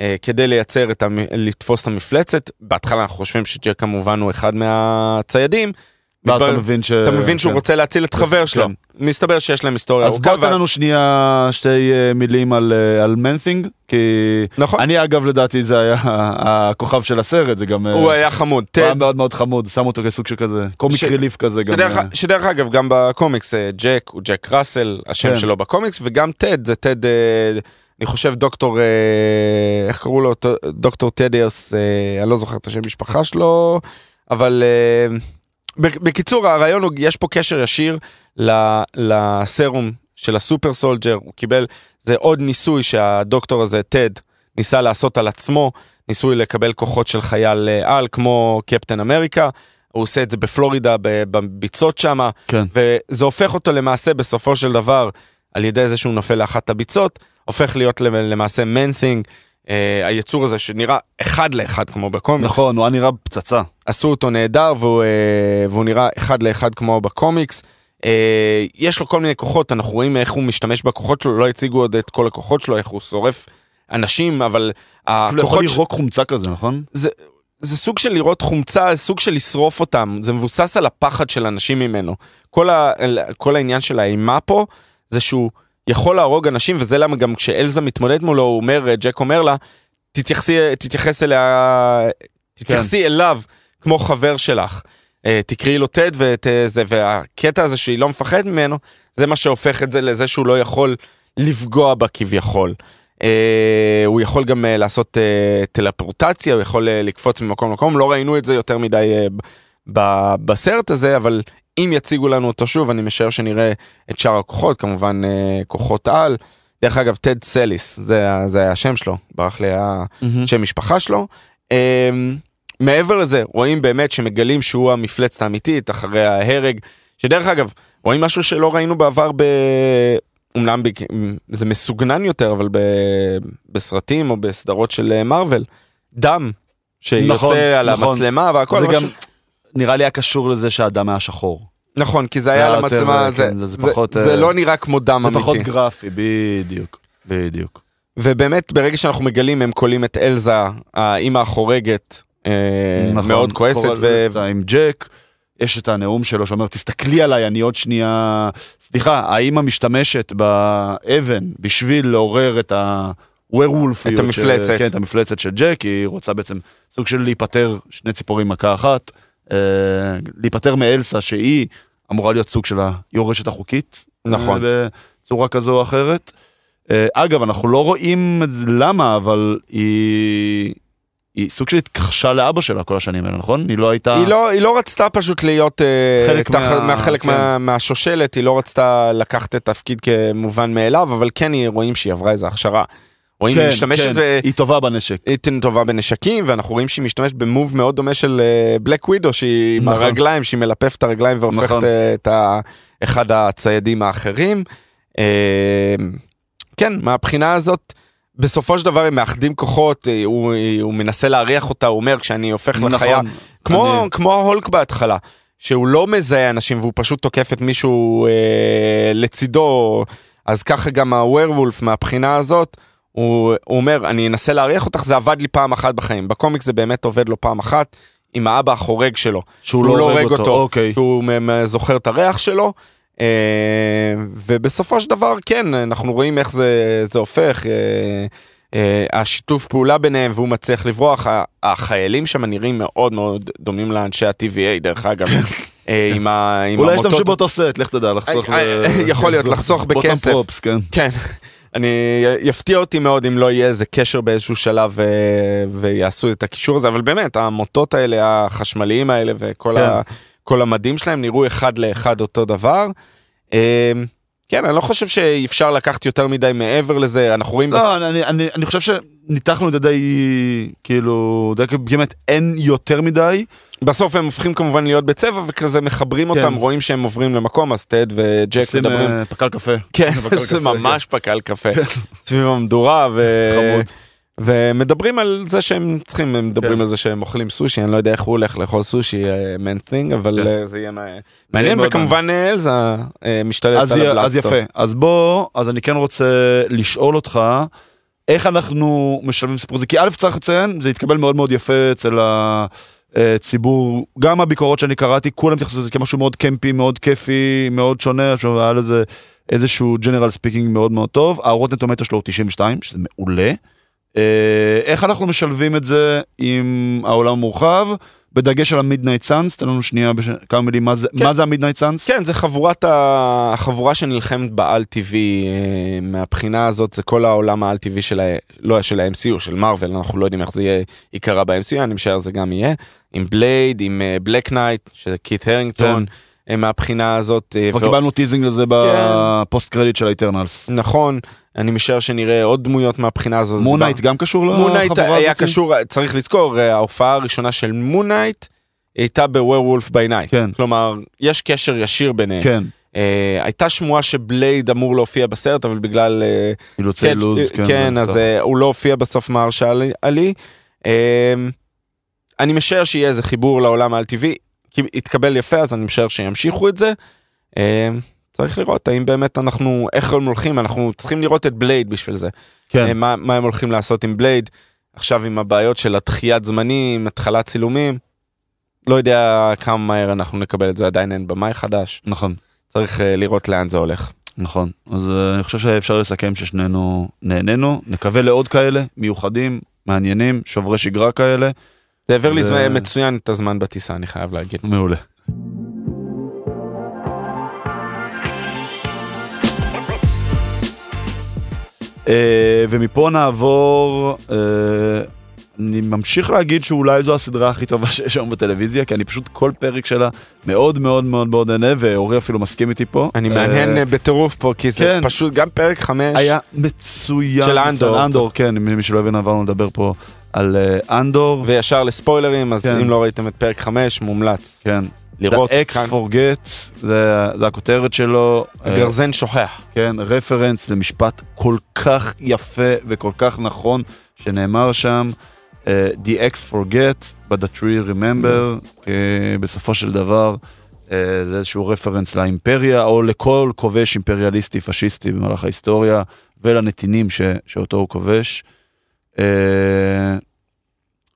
אה, כדי לייצר את, המ... לתפוס את המפלצת. בהתחלה אנחנו חושבים שג'ק כמובן הוא אחד מהציידים. ואז אתה מבין ש... אתה מבין שהוא כן. רוצה להציל את חבר שלו. כן. מסתבר שיש להם היסטוריה אז. בוא תן לנו שנייה שתי אה, מילים על, אה, על Man-Thing, כי נכון, אני אגב לדעתי זה היה הכוכב של הסרט, זה גם... אה, הוא היה חמוד. הוא היה מאוד מאוד חמוד, שם אותו כסוג של כזה, comic ש- relief כזה. שדרך, שדרך אגב, גם בקומיקס, ג'ק הוא ג'ק ראסל, השם כן. שלו בקומיקס, וגם טד, זה טד, אני חושב דוקטור, איך קראו לו? דוקטור טדיוס, אני לא זוכר את השם משפחה שלו, אבל בקיצור, הרעיון הוא, יש פה קשר ישיר לסרום של הסופר סולג'ר, הוא קיבל, זה עוד ניסוי שהדוקטור הזה, טד, ניסה לעשות על עצמו, ניסוי לקבל כוחות של חייל אה, על, כמו קפטן אמריקה. הוא עושה את זה בפלורידה, בביצות שמה, כן. וזה הופך אותו למעשה בסופו של דבר, על ידי זה שהוא נופל לאחת הביצות, הופך להיות למ- למעשה מנת'ינג, היצור הזה שנראה אחד לאחד כמו בקומיקס. נכון, הוא היה נראה פצצה. עשו אותו נהדר והוא, אה, והוא נראה אחד לאחד כמו בקומיקס. אה, יש לו כל מיני כוחות, אנחנו רואים איך הוא משתמש בכוחות שלו, לא הציגו עוד את כל הכוחות שלו, איך הוא שורף אנשים, אבל כאילו יכול הכוחות... ש- לירוק חומצה כזה, נכון? זה, זה סוג של לראות חומצה, סוג של לשרוף אותם, זה מבוסס על הפחד של אנשים ממנו. כל, ה, כל העניין של האימה פה, זה שהוא יכול להרוג אנשים, וזה למה גם כשאלזה מתמודד מולו, הוא אומר, ג'ק אומר לה, תתייחסי, תתייחס אליה, תתייחסי אליו כמו חבר שלך. אה, תקראי לו טד ואת אה, זה, והקטע הזה שהיא לא מפחדת ממנו, זה מה שהופך את זה לזה שהוא לא יכול לפגוע בה כביכול. אה, הוא יכול גם אה, לעשות אה, טלפורטציה, הוא יכול אה, לקפוץ ממקום למקום, לא ראינו את זה יותר מדי אה, ב- בסרט הזה, אבל אם יציגו לנו אותו שוב, אני משער שנראה את שאר הכוחות, כמובן אה, כוחות על. דרך אגב, טד סליס, זה, זה היה השם שלו, ברח לי השם משפחה שלו. אה, מעבר לזה, רואים באמת שמגלים שהוא המפלצת האמיתית אחרי ההרג, שדרך אגב, רואים משהו שלא ראינו בעבר ב... אומנם בק- זה מסוגנן יותר, אבל ב... בסרטים או בסדרות של אה, מארוול, דם שיוצא נכון, על נכון. המצלמה והכל. זה גם, ש- נראה לי היה קשור לזה שהאדם היה שחור. נכון, כי זה היה על המצלמה, אה, זה, כן, זה זה, פחות, זה אה, לא נראה כמו דם זה אמיתי. פחות גרפי, בדיוק. בדיוק. ובאמת, ברגע שאנחנו מגלים, הם קולים את אלזה, האימא החורגת, אה, נכון, מאוד כועסת, ו... אותה עם ג'ק, יש את הנאום שלו שאומר, תסתכלי עליי, אני עוד שנייה... סליחה, האמא משתמשת באבן בשביל לעורר את הוורולפיות. את המפלצת. של, כן, את המפלצת של ג'ק, היא רוצה בעצם סוג של להיפטר, שני ציפורים מכה אחת, אה, להיפטר מאלסה שהיא אמורה להיות סוג של היורשת החוקית. נכון. אה, בצורה כזו או אחרת. אה, אגב, אנחנו לא רואים למה, אבל היא... היא סוג של התכחשה לאבא שלה כל השנים האלה, נכון? היא לא הייתה... היא לא, היא לא רצתה פשוט להיות אה, חלק תחת, מה- מהחלק כן. מה, מהשושלת, היא לא רצתה לקחת את התפקיד כמובן מאליו, אבל כן היא- רואים שהיא עברה איזו הכשרה. רואים כן, היא משתמשת כן, ו... היא טובה בנשק. היא טובה בנשקים ואנחנו רואים שהיא משתמשת במוב מאוד דומה של בלק ווידו שהיא עם נכון. הרגליים שהיא מלפפת את הרגליים והופכת נכון. אה, את ה- אחד הציידים האחרים. אה, כן מהבחינה הזאת בסופו של דבר הם מאחדים כוחות אה, הוא, הוא מנסה להריח אותה הוא אומר כשאני הופך לחיה נכון. כמו אני- כמו ההולק בהתחלה. שהוא לא מזהה אנשים והוא פשוט תוקף את מישהו אה, לצידו אז ככה גם הווירבולף מהבחינה הזאת הוא, הוא אומר אני אנסה להריח אותך זה עבד לי פעם אחת בחיים בקומיקס זה באמת עובד לו פעם אחת עם האבא החורג שלו שהוא לא הורג אותו, אוקיי. כי הוא זוכר את הריח שלו. אה, ובסופו של דבר כן אנחנו רואים איך זה זה הופך אה, אה, השיתוף פעולה ביניהם והוא מצליח לברוח החיילים שם נראים מאוד מאוד דומים לאנשי ה-TVA דרך אגב אה, עם ה- אולי השתמשו באותו סט, לך תדע, לחסוך. אה, אה, יכול להיות, לחסוך בכסף. פרופס, כן. כן. אני יפתיע אותי מאוד אם לא יהיה איזה קשר באיזשהו שלב אה, ויעשו את הקישור הזה אבל באמת המוטות האלה החשמליים האלה וכל כן. ה, כל המדים שלהם נראו אחד לאחד אותו דבר. כן אני לא חושב שאפשר לקחת יותר מדי מעבר לזה אנחנו רואים לא, אני- אני אני חושב שניתחנו את זה די, כאילו, די באמת אין יותר מדי. בסוף הם הופכים כמובן להיות בצבע וכזה מחברים כן. אותם רואים שהם עוברים למקום אז טד וג'ק עושים מדברים. אה, פקל קפה. כן, זה ממש פקל קפה סביב המדורה ו... חמוד. ומדברים על זה שהם צריכים, הם מדברים כן. על זה שהם אוכלים סושי, אני לא יודע איך הוא הולך לאכול סושי, מן תינג, אבל כן. אה, זה יהיה מע- מעניין, וכמובן אה, אלזה אה, משתלט אז על י- אז הבלאסטור. יפה, אז בוא, אז אני כן רוצה לשאול אותך, איך אנחנו משלבים סיפור הזה? כי א' צריך לציין, זה התקבל מאוד מאוד יפה אצל הציבור, גם הביקורות שאני קראתי, כולם התייחסו לזה כמשהו מאוד campy, מאוד כיפי, מאוד שונה, עכשיו היה לזה איזשהו general speaking מאוד מאוד טוב, ה Rotten Tomato שלו הוא 92, שזה מעולה. אה, איך אנחנו משלבים את זה עם העולם המורחב, בדגש על ה Midnight Sons, תן לנו שנייה בש... כמה מילים, מה זה, כן. מה זה ה Midnight Sons? כן, זה חבורת ה... החבורה שנלחמת בעל טבעי, אה, מהבחינה הזאת זה כל העולם העל טבעי של ה... לא של ה-MCU, של מארוול, אנחנו לא יודעים איך זה יהיה ייקרא ב-MCU, אני משער זה גם יהיה, עם בלייד, עם Black Knight, שזה קיט הרינגטון, אה, מהבחינה הזאת. אה, כבר קיבלנו teasing לזה ב post credit של ה Eternals. נכון, אני משער שנראה עוד דמויות מהבחינה הזאת. Moon Knight גם קשור לחבורה הזאת? Moon Knight היה קשור, צריך לזכור, אה, ההופעה הראשונה של Moon Knight הייתה ב Werewolf by Night. כן. כלומר, יש קשר ישיר ביניהם. כן, אה, הייתה שמועה שבלייד אמור להופיע בסרט, אבל בגלל אה, אילוצי סקאץ', לוז, אה, כן. כן, אז. אה, הוא לא הופיע בסוף מהרשעה לי- עלי. אה, אני משער שיהיה איזה חיבור לעולם העל טבעי, התקבל יפה, אז אני משער שימשיכו את זה. אה, צריך לראות האם באמת אנחנו, איך הם הולכים, אנחנו צריכים לראות את בלייד בשביל זה. כן, אה, מה, מה הם הולכים לעשות עם בלייד, עכשיו עם הבעיות של הדחיית זמנים, התחלת צילומים. לא יודע כמה מהר אנחנו נקבל את זה, עדיין אין במאי חדש. נכון, צריך אה, לראות לאן זה הולך. נכון. אז אני חושב שאפשר לסכם ששנינו נהנינו, נקווה לעוד כאלה, מיוחדים, מעניינים, שוברי שגרה כאלה. זה העביר לי זמן מצוין את הזמן בטיסה, אני חייב להגיד. מעולה. אה, ומפה נעבור, אה, אני ממשיך להגיד שאולי זו הסדרה הכי טובה שיש היום בטלוויזיה, כי אני פשוט כל פרק שלה מאוד מאוד מאוד מאוד נהנה, ואורי אפילו מסכים איתי פה. אני אה, מהנהן אה, בטירוף פה, כי זה כן. פשוט גם פרק חמש. היה מצוין. של אנדור. אנדור, כן, מי שלא הבין עברנו לדבר פה על אה, אנדור. וישר לספוילרים, אז כן. אם לא ראיתם את פרק חמש, מומלץ. כן. לראות The X כאן. forget, זה, זה הכותרת שלו. אה, הגרזן שוכח. כן, רפרנס למשפט כל כך יפה וכל כך נכון שנאמר שם. uh, The X forget, but the tree remember, uh, בסופו של דבר uh, זה איזשהו רפרנס לאימפריה או לכל כובש אימפריאליסטי פשיסטי במהלך ההיסטוריה ולנתינים ש, שאותו הוא כובש. Uh,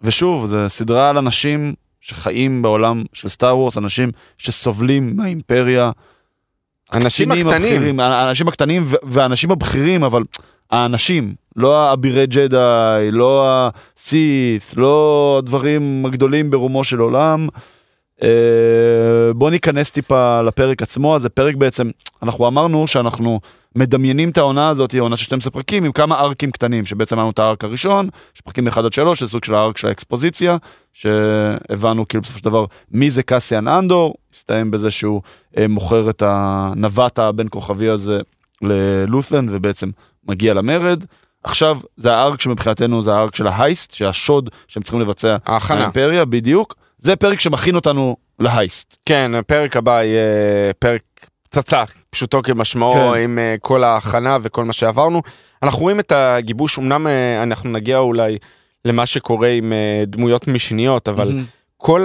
ושוב, זו סדרה על אנשים שחיים בעולם של סטאר וורס, אנשים שסובלים מהאימפריה. אנשים הקטנים. הבכירים, האנשים הקטנים והאנשים הבכירים, אבל האנשים, לא האבירי ג'די, לא הסית', לא הדברים הגדולים ברומו של עולם. אה, בוא ניכנס טיפה לפרק עצמו, אז זה פרק בעצם, אנחנו אמרנו שאנחנו מדמיינים את העונה הזאת, עונה של 12 פרקים, עם כמה ארקים קטנים, שבעצם היה לנו את הארק הראשון, שפרקים 1 עד 3, זה סוג של הארק של האקספוזיציה, שהבנו כאילו בסופו של דבר מי זה קסיאן אנדור, הסתיים בזה שהוא אה, מוכר את הנווט הבין כוכבי הזה ללות'ן, ובעצם מגיע למרד. עכשיו זה הארק שמבחינתנו זה הארק של ההייסט, שהשוד שהם צריכים לבצע ההכנה. האימפריה, בדיוק. זה פרק שמכין אותנו להייסט. כן, הפרק הבא יהיה פרק פצצה, פשוטו כמשמעו, כן. עם אה, כל ההכנה וכל מה שעברנו. אנחנו רואים את הגיבוש, אמנם אה, אנחנו נגיע אולי למה שקורה עם אה, דמויות משניות, אבל מהמם. כל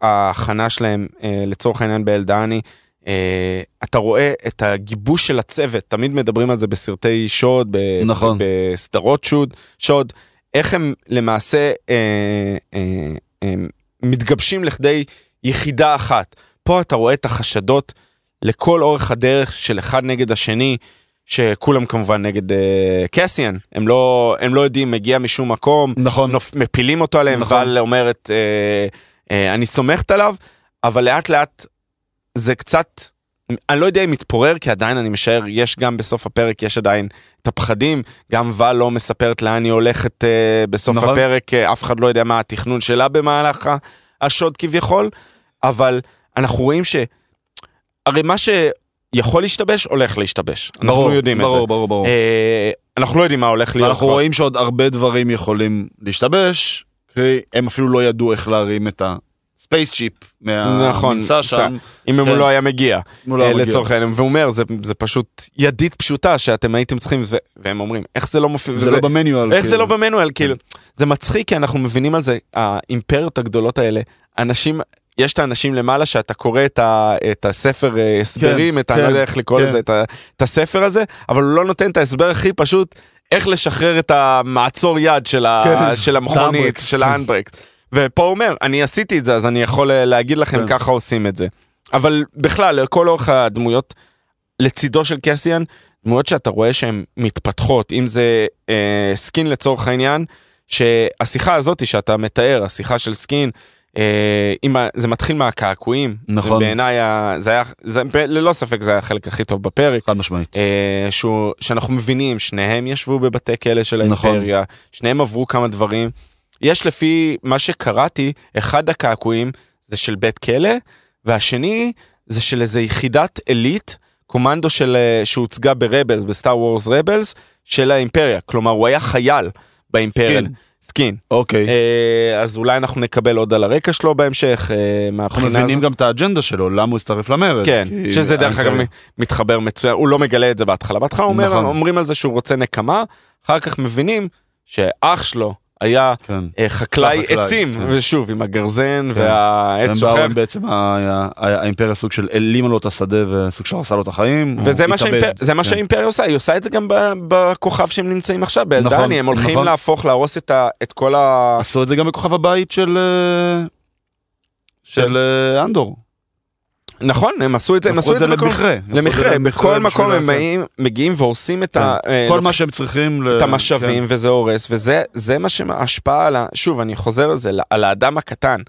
ההכנה שלהם, אה, לצורך העניין באלדני, אה, אתה רואה את הגיבוש של הצוות, תמיד מדברים על זה בסרטי שוד, ב- נכון. בסדרות שוד, שוד, איך הם למעשה אה, אה, אה, מתגבשים לכדי יחידה אחת. פה אתה רואה את החשדות לכל אורך הדרך של אחד נגד השני, שכולם כמובן נגד אה, קסיאן, הם לא, הם לא יודעים, מגיע משום מקום, נכון. נופ, מפילים אותו עליהם, נכון. ואל אומרת, אה, אה, אני סומכת עליו, אבל לאט לאט זה קצת, אני לא יודע אם מתפורר, כי עדיין אני משער, יש גם בסוף הפרק, יש עדיין את הפחדים, גם ואל לא מספרת לאן היא הולכת אה, בסוף נכון. הפרק, אה, אף אחד לא יודע מה התכנון שלה במהלך השוד כביכול, אבל אנחנו רואים ש... הרי מה שיכול להשתבש, הולך להשתבש. אנחנו ברור, יודעים ברור, את זה. ברור, ברור. אה, אנחנו לא יודעים מה הולך להיות. ואנחנו כבר. רואים שעוד הרבה דברים יכולים להשתבש, כי הם אפילו לא ידעו איך להרים את הספייס צ'יפ נכון, מהמנסה שם. אם כן. הוא לא היה מגיע. הוא לא היה אה, מגיע. לצורך העניין, והוא אומר, זה, זה פשוט ידית פשוטה שאתם הייתם צריכים, ו- והם אומרים, איך זה לא מופיע, זה לא במניואל. איך זה כאילו. לא במנואל, כאילו, זה מצחיק כי אנחנו מבינים על זה, האימפריות הגדולות האלה, אנשים, יש את האנשים למעלה שאתה קורא את, ה, את הספר אה, הסברים, את ה... כן, אני לא יודע איך לקרוא כן. לזה, את, ה, את הספר הזה, אבל הוא לא נותן את ההסבר הכי פשוט, איך לשחרר את המעצור יד של, ה, כן, של המכונית, של כן. ה handbrakes. ופה הוא אומר, אני עשיתי את זה, אז אני יכול אה, להגיד לכם כן. ככה עושים את זה. אבל בכלל, לכל אורך הדמויות לצידו של קסיאן, דמויות שאתה רואה שהן מתפתחות, אם זה אה, סקין לצורך העניין, שהשיחה הזאת שאתה מתאר, השיחה של סקין, אה, ה, זה מתחיל מהקעקועים. נכון. ובעיניי ה- זה היה, זה, ללא ספק זה היה החלק הכי טוב בפרק. חד משמעית. אה, שהוא, שאנחנו מבינים, שניהם ישבו בבתי כלא של נכון. האימפריה, שניהם עברו כמה דברים. יש לפי מה שקראתי, אחד הקעקועים זה של בית כלא, והשני זה של איזה יחידת עילית, קומנדו של, אה, שהוצגה ב Rebels, ב Star Wars Rebels, של האימפריה. כלומר, הוא היה חייל באימפריה. סקין. סקין. אוקיי. אה, אז אולי אנחנו נקבל עוד על הרקע שלו בהמשך, אה, אנחנו מבינים. גם את האג'נדה שלו, למה הוא הצטרף למרד. כן, שזה דרך אגב מתחבר מצוין, הוא לא מגלה את זה בהתחלה. בהתחלה אומר, נכון. אומרים על זה שהוא רוצה נקמה, אחר כך מבינים שאח שלו היה כן. אה, חקלאי חקלאי, עצים, כן. ושוב עם הגרזן כן. והעץ הם שוכב. באו, הם בעצם, ה- ה- האימפריה סוג של העלימה לו את השדה וסוג של הרסה לו את החיים. וזה מה. שהאימפר... זה מה כן. שהאימפריה עושה, היא עושה את זה גם בכוכב שהם נמצאים עכשיו, באלדני, נכון, הם הולכים נכון. להפוך, להרוס את, ה... את כל ה... עשו את זה גם בכוכב הבית של... אה, של אה, אנדור. נכון, הם עשו את זה, הם עשו את זה. למכרה. למכרה, בכל מקום הם באים- מגיעים והורסים את כן. ה... אה, כל מה שהם צריכים. את המשאבים כן. וזה הורס וזה זה מה שההשפעה על ה... שוב אני חוזר על זה על האדם הקטן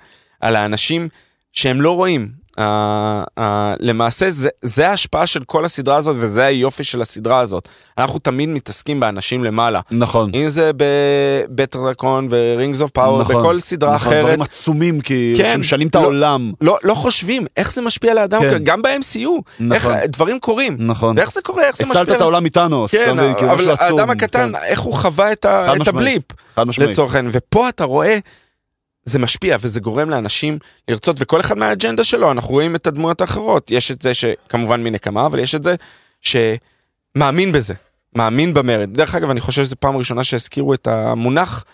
על האנשים שהם לא רואים. Uh, uh, למעשה זה, זה ההשפעה של כל הסדרה הזאת וזה היופי של הסדרה הזאת. אנחנו תמיד מתעסקים באנשים למעלה. נכון. אם זה בבית דרקון ורינגס אוף פאוור נכון. בכל סדרה נכון, אחרת. דברים עצומים כי כן, שמשנים את לא- העולם. לא, לא חושבים איך זה משפיע על האדם, כן. גם ב-MCU, איך נכון. דברים קורים, נכון. ואיך זה קורה, איך זה משפיע. הצלת את העולם מטאנוס. כן? כאילו, אבל. האדם הקטן, כן. איך הוא חווה את ה- את משמעית. הבליפ. חד משמעית. לצורך העניין, ופה אתה רואה, זה משפיע וזה גורם לאנשים לרצות, וכל אחד מהאג'נדה שלו, אנחנו רואים את הדמויות האחרות, יש את זה שכמובן מנקמה, אבל יש את זה שמאמין בזה, מאמין במרד. דרך אגב, אני חושב שזו פעם ראשונה שהזכירו את המונח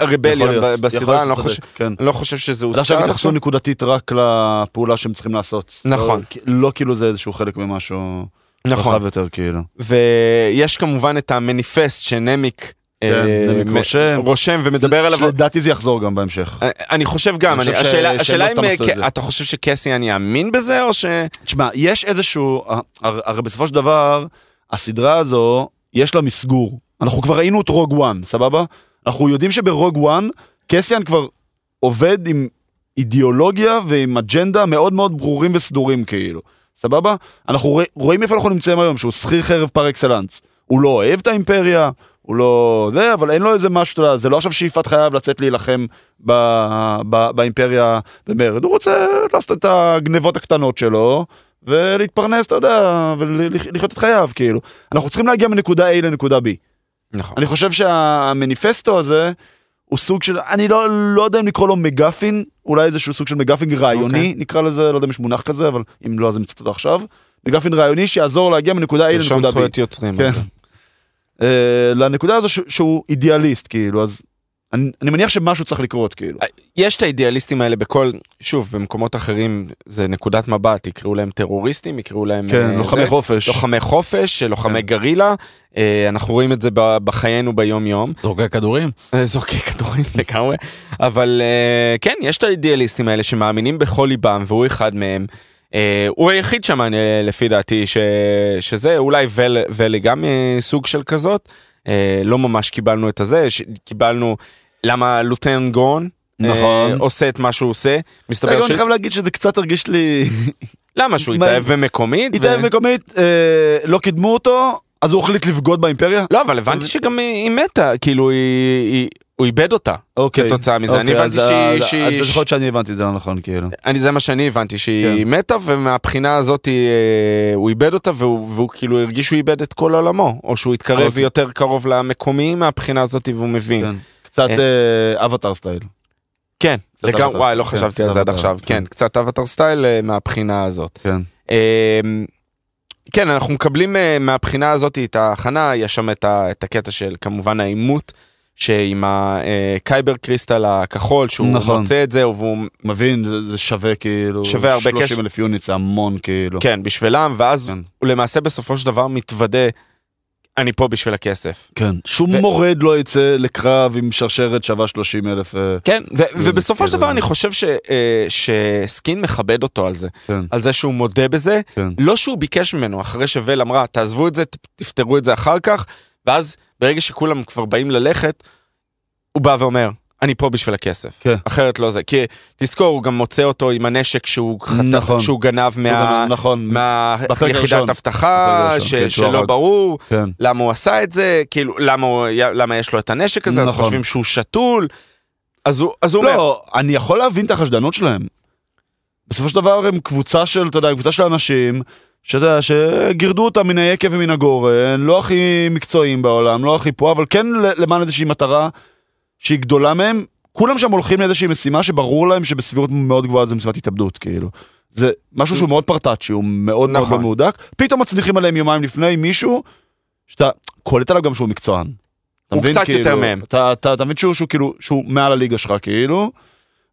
רבליון בסדרה, אני לא חושב- כן. אני לא חושב שזה הוזכר עכשיו התייחסו. נקודתית רק לפעולה שהם צריכים לעשות. נכון. לא- לא כאילו זה איזשהו חלק ממשהו נכון, רחב יותר כאילו. ויש כמובן את המניפסט שנמיק כן, אה, מ- רושם. רושם ומדבר עליו. לדעתי זה יחזור גם בהמשך. אה, אני חושב גם, השאלה לא אם אה. אתה חושב שקסיאן יאמין בזה או ש... תשמע, יש איזשהו, הר- הרי בסופו של דבר, הסדרה הזו יש לה מסגור. אנחנו כבר ראינו את רוג וואן, סבבה? אנחנו יודעים שברוג וואן, קסיאן כבר עובד עם אידיאולוגיה ועם אג'נדה מאוד מאוד ברורים וסדורים כאילו, סבבה? אנחנו רוא- רואים איפה אנחנו נמצאים היום, שהוא שכיר חרב פר אקסלנס. הוא לא אוהב את האימפריה, הוא לא... זה, אבל אין לו איזה משהו, זה לא עכשיו שאיפת חייו לצאת להילחם ב, ב, באימפריה במרד, הוא רוצה לעשות את הגנבות הקטנות שלו, ולהתפרנס, אתה יודע, ולחיות את חייו, כאילו. אנחנו צריכים להגיע מנקודה A לנקודה B. נכון. אני חושב שהמניפסטו הזה הוא סוג של, אני לא, לא יודע אם לקרוא לו מגפין, אולי איזשהו סוג של מגפין רעיוני, אוקיי. נקרא לזה, לא יודע אם יש מונח כזה, אבל אם לא אז אני מצטט אותו עכשיו. מגפין רעיוני שיעזור להגיע מנקודה A לנקודה B. זכויות יוצרים. כן. אה, לנקודה הזו ש- שהוא אידיאליסט, כאילו, אז אני, אני מניח שמשהו צריך לקרות, כאילו. יש את האידיאליסטים האלה בכל, שוב, במקומות אחרים זה נקודת מבט, יקראו להם טרוריסטים, יקראו להם... כן, אה, לוחמי זה. חופש. לוחמי חופש, לוחמי כן. גרילה, אה, אנחנו רואים את זה בחיינו ביום יום. זורקי כדורים? אה, זורקי כדורים לגמרי, אבל אה, כן, יש את האידיאליסטים האלה שמאמינים בכל ליבם, והוא אחד מהם. אה, הוא היחיד שם, אה, לפי דעתי, ש... שזה, אולי ול, ולי גם אה, סוג של כזאת. אה, לא ממש קיבלנו את הזה, ש... קיבלנו למה לוטן גורן. אה, נכון. עושה את מה שהוא עושה, מסתבר ש... אני חייב להגיד שזה קצת הרגיש לי... למה שהוא התאהב במקומית? התאהב ו- מקומית, אה, לא קידמו אותו, אז הוא החליט לבגוד באימפריה? לא, אבל הבנתי שגם היא מתה, כאילו היא- הוא איבד אותה. אוקיי. כתוצאה מזה, אני אוקיי, הבנתי אז- שהיא- אז- שהיא- אז יכול להיות שאני הבנתי את זה לא נכון, כאילו. אני, זה מה שאני הבנתי, שהיא כן. מתה ומהבחינה הזאת אה, הוא איבד אותה והוא, והוא כאילו הרגיש שהוא איבד את כל עולמו, או שהוא התקרב אוקיי. יותר קרוב למקומיים מהבחינה הזאת והוא מבין. כן. קצת אה, אבטר סטייל. כן, לגמרי, וואי, לא סטייל, חשבתי כן, על זה עד עכשיו, כן. כן, קצת סטייל אה, מהבחינה הזאת. כן. אה, כן, אנחנו מקבלים אה, מהבחינה הזאת את ההכנה, יש שם את הקטע של כמובן העימות. שעם ה kyber crystal הכחול שהוא נכון. מוצא את זה והוא מבין, זה- שווה כאילו... שווה הרבה 30 כסף. אלף unit זה המון כאילו. כן בשבילם ואז כן. הוא למעשה בסופו של דבר מתוודה אני פה בשביל הכסף. כן. שום ו- מורד לא יצא לקרב עם שרשרת שווה 30 אלף... אה, כן ו- ובסופו של כאילו- דבר אני חושב ש- אה, שסקין מכבד אותו על זה כן. על זה שהוא מודה בזה כן. לא שהוא ביקש ממנו אחרי שוול אמרה תעזבו את זה תפתרו את זה אחר כך ואז ברגע שכולם כבר באים ללכת הוא בא ואומר אני פה בשביל הכסף כן. אחרת לא זה כי תזכור הוא גם מוצא אותו עם הנשק שהוא חטף נכון. שהוא גנב מה... נכון. מהיחידת. אבטחה ש- כן, שלא הרג. ברור כן. למה הוא עשה את זה כאילו למה הוא למה יש לו את הנשק הזה אז נכון. חושבים שהוא שתול אז הוא אז הוא אומר לא, אני יכול להבין את החשדנות שלהם. בסופו של דבר הם קבוצה של, אתה יודע, קבוצה של אנשים, שאתה יודע, שגירדו אותם מן היקב ומן הגורן, לא הכי מקצועיים בעולם, לא הכי פה, אבל כן למען איזושהי מטרה שהיא גדולה מהם. כולם שם הולכים לאיזושהי משימה שברור להם שבסבירות מאוד גבוהה זה משימת התאבדות, כאילו. זה משהו שהוא מאוד פרטאצ'י, הוא מאוד מאוד נכון. לא מהודק. פתאום מצליחים עליהם יומיים לפני מישהו, שאתה קולט עליו גם שהוא מקצוען. הוא? קצת יותר כאילו, מהם. אתה, מבין שהוא, שהוא כאילו, שהוא מעל הליגה שלך כאילו,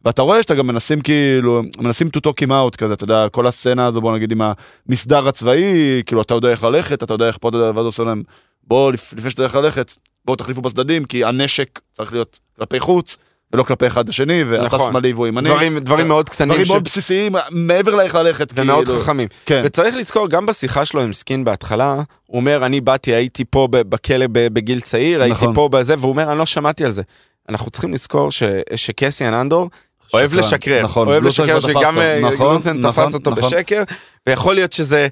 ואתה רואה שאתה גם מנסים כאילו, מנסים to talk him out כזה, אתה יודע, כל הסצנה הזו בוא נגיד עם המסדר הצבאי, כאילו אתה יודע איך ללכת, אתה יודע איך פה, אתה יודע, ואז עושה להם, בוא לפ- לפני שאתה יודע איך ללכת, בואו תחליפו בצדדים, כי הנשק צריך להיות כלפי חוץ, ולא כלפי אחד השני, ואתה נכון. שמאלי והוא ימני. דברים דברים מאוד קטנים דברים ש- מאוד בסיסיים, מעבר לאיך ללכת, ומאוד כאילו. חכמים כן, וצריך לזכור גם בשיחה שלו עם סקין בהתחלה הוא אומר אני באתי הייתי פה בכלא בגיל צעיר הייתי נכון. פה בזה והוא אומר אני לא שמעתי על זה. אנחנו צריכים לזכור ש- שקסיאן אנדור אוהב שקרן, לשקר, נכון, אוהב לשקר שגם אותו, אה, נכון, נכון, תפס אותו נכון. בשקר, ויכול להיות שזה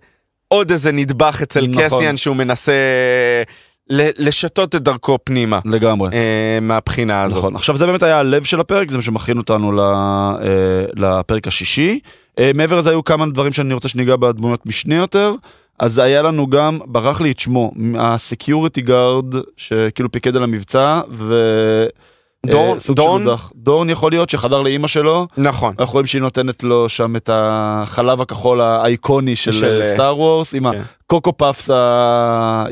עוד איזה נדבך אצל. קסיאן שהוא מנסה ל- לשתות את דרכו פנימה לגמרי. אה, מהבחינה הזאת. נכון, עכשיו זה באמת היה הלב של הפרק, זה מה שמכין אותנו ל, אה, לפרק השישי. אה, מעבר לזה היו כמה דברים שאני רוצה שניגע בדמויות משנה יותר. אז היה לנו גם, ברח לי את שמו, ה security guard שכאילו פיקד על המבצע, ו... אה, סוג של דורן? הודח. דורן יכול להיות שחדר לאימא שלו, נכון. אנחנו רואים שהיא נותנת לו שם את החלב הכחול האייקוני של, של, של אה, Star Wars, עם כן. ה Cocoa Puffs.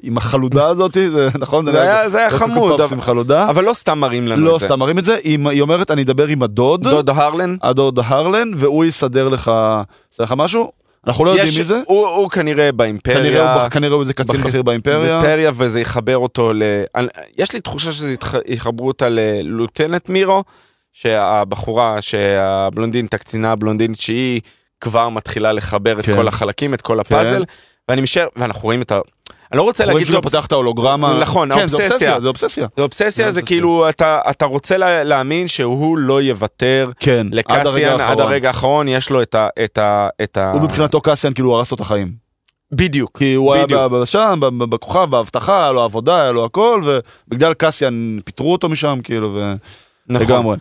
עם החלודה הזאת, זה נכון? זה היה- זה היה חמוד, אבל- עם חלודה. אבל לא סתם מראים לנו לא את זה. סתם מראים את זה, היא, היא אומרת אני אדבר עם הדוד, דוד הרלן הדוד הרלן, והוא יסדר לך, יסדר לך משהו, אנחנו לא יודעים מי זה, הוא הוא כנראה באימפריה. כנראה הוא, כנראה הוא איזה קצין בכיר- באימפריה, אימפריה וזה יחבר אותו ל... יש לי תחושה שזה יחברו אותה ללוטנט מירו, שהבחורה, שהבלונדינית, הקצינה הבלונדינית שהיא כבר מתחילה לחבר את כן. כל החלקים, את כל הפאזל, ואני משער, ואנחנו רואים את ה... אני לא רוצה להגיד שהוא זה פותח את ההולוגרמה. נכון, כן, זה האובססיה. אובססיה, זה אובססיה. זה אובססיה, זה זה. כאילו, אתה אתה רוצה לה- להאמין שהוא לא יוותר כן, עד הרגע לקסיאן עד האחרון. הרגע האחרון, יש לו את ה... את ה- את ה- הוא מבחינתו קסיאן כאילו הרס לו את החיים. בדיוק. כי הוא היה בדיוק. ב- שם, בכוכב, בהבטחה, היה לו עבודה, היה לו הכל, ובגלל קסיאן פיטרו אותו משם, כאילו, ו... נכון. לגמרי.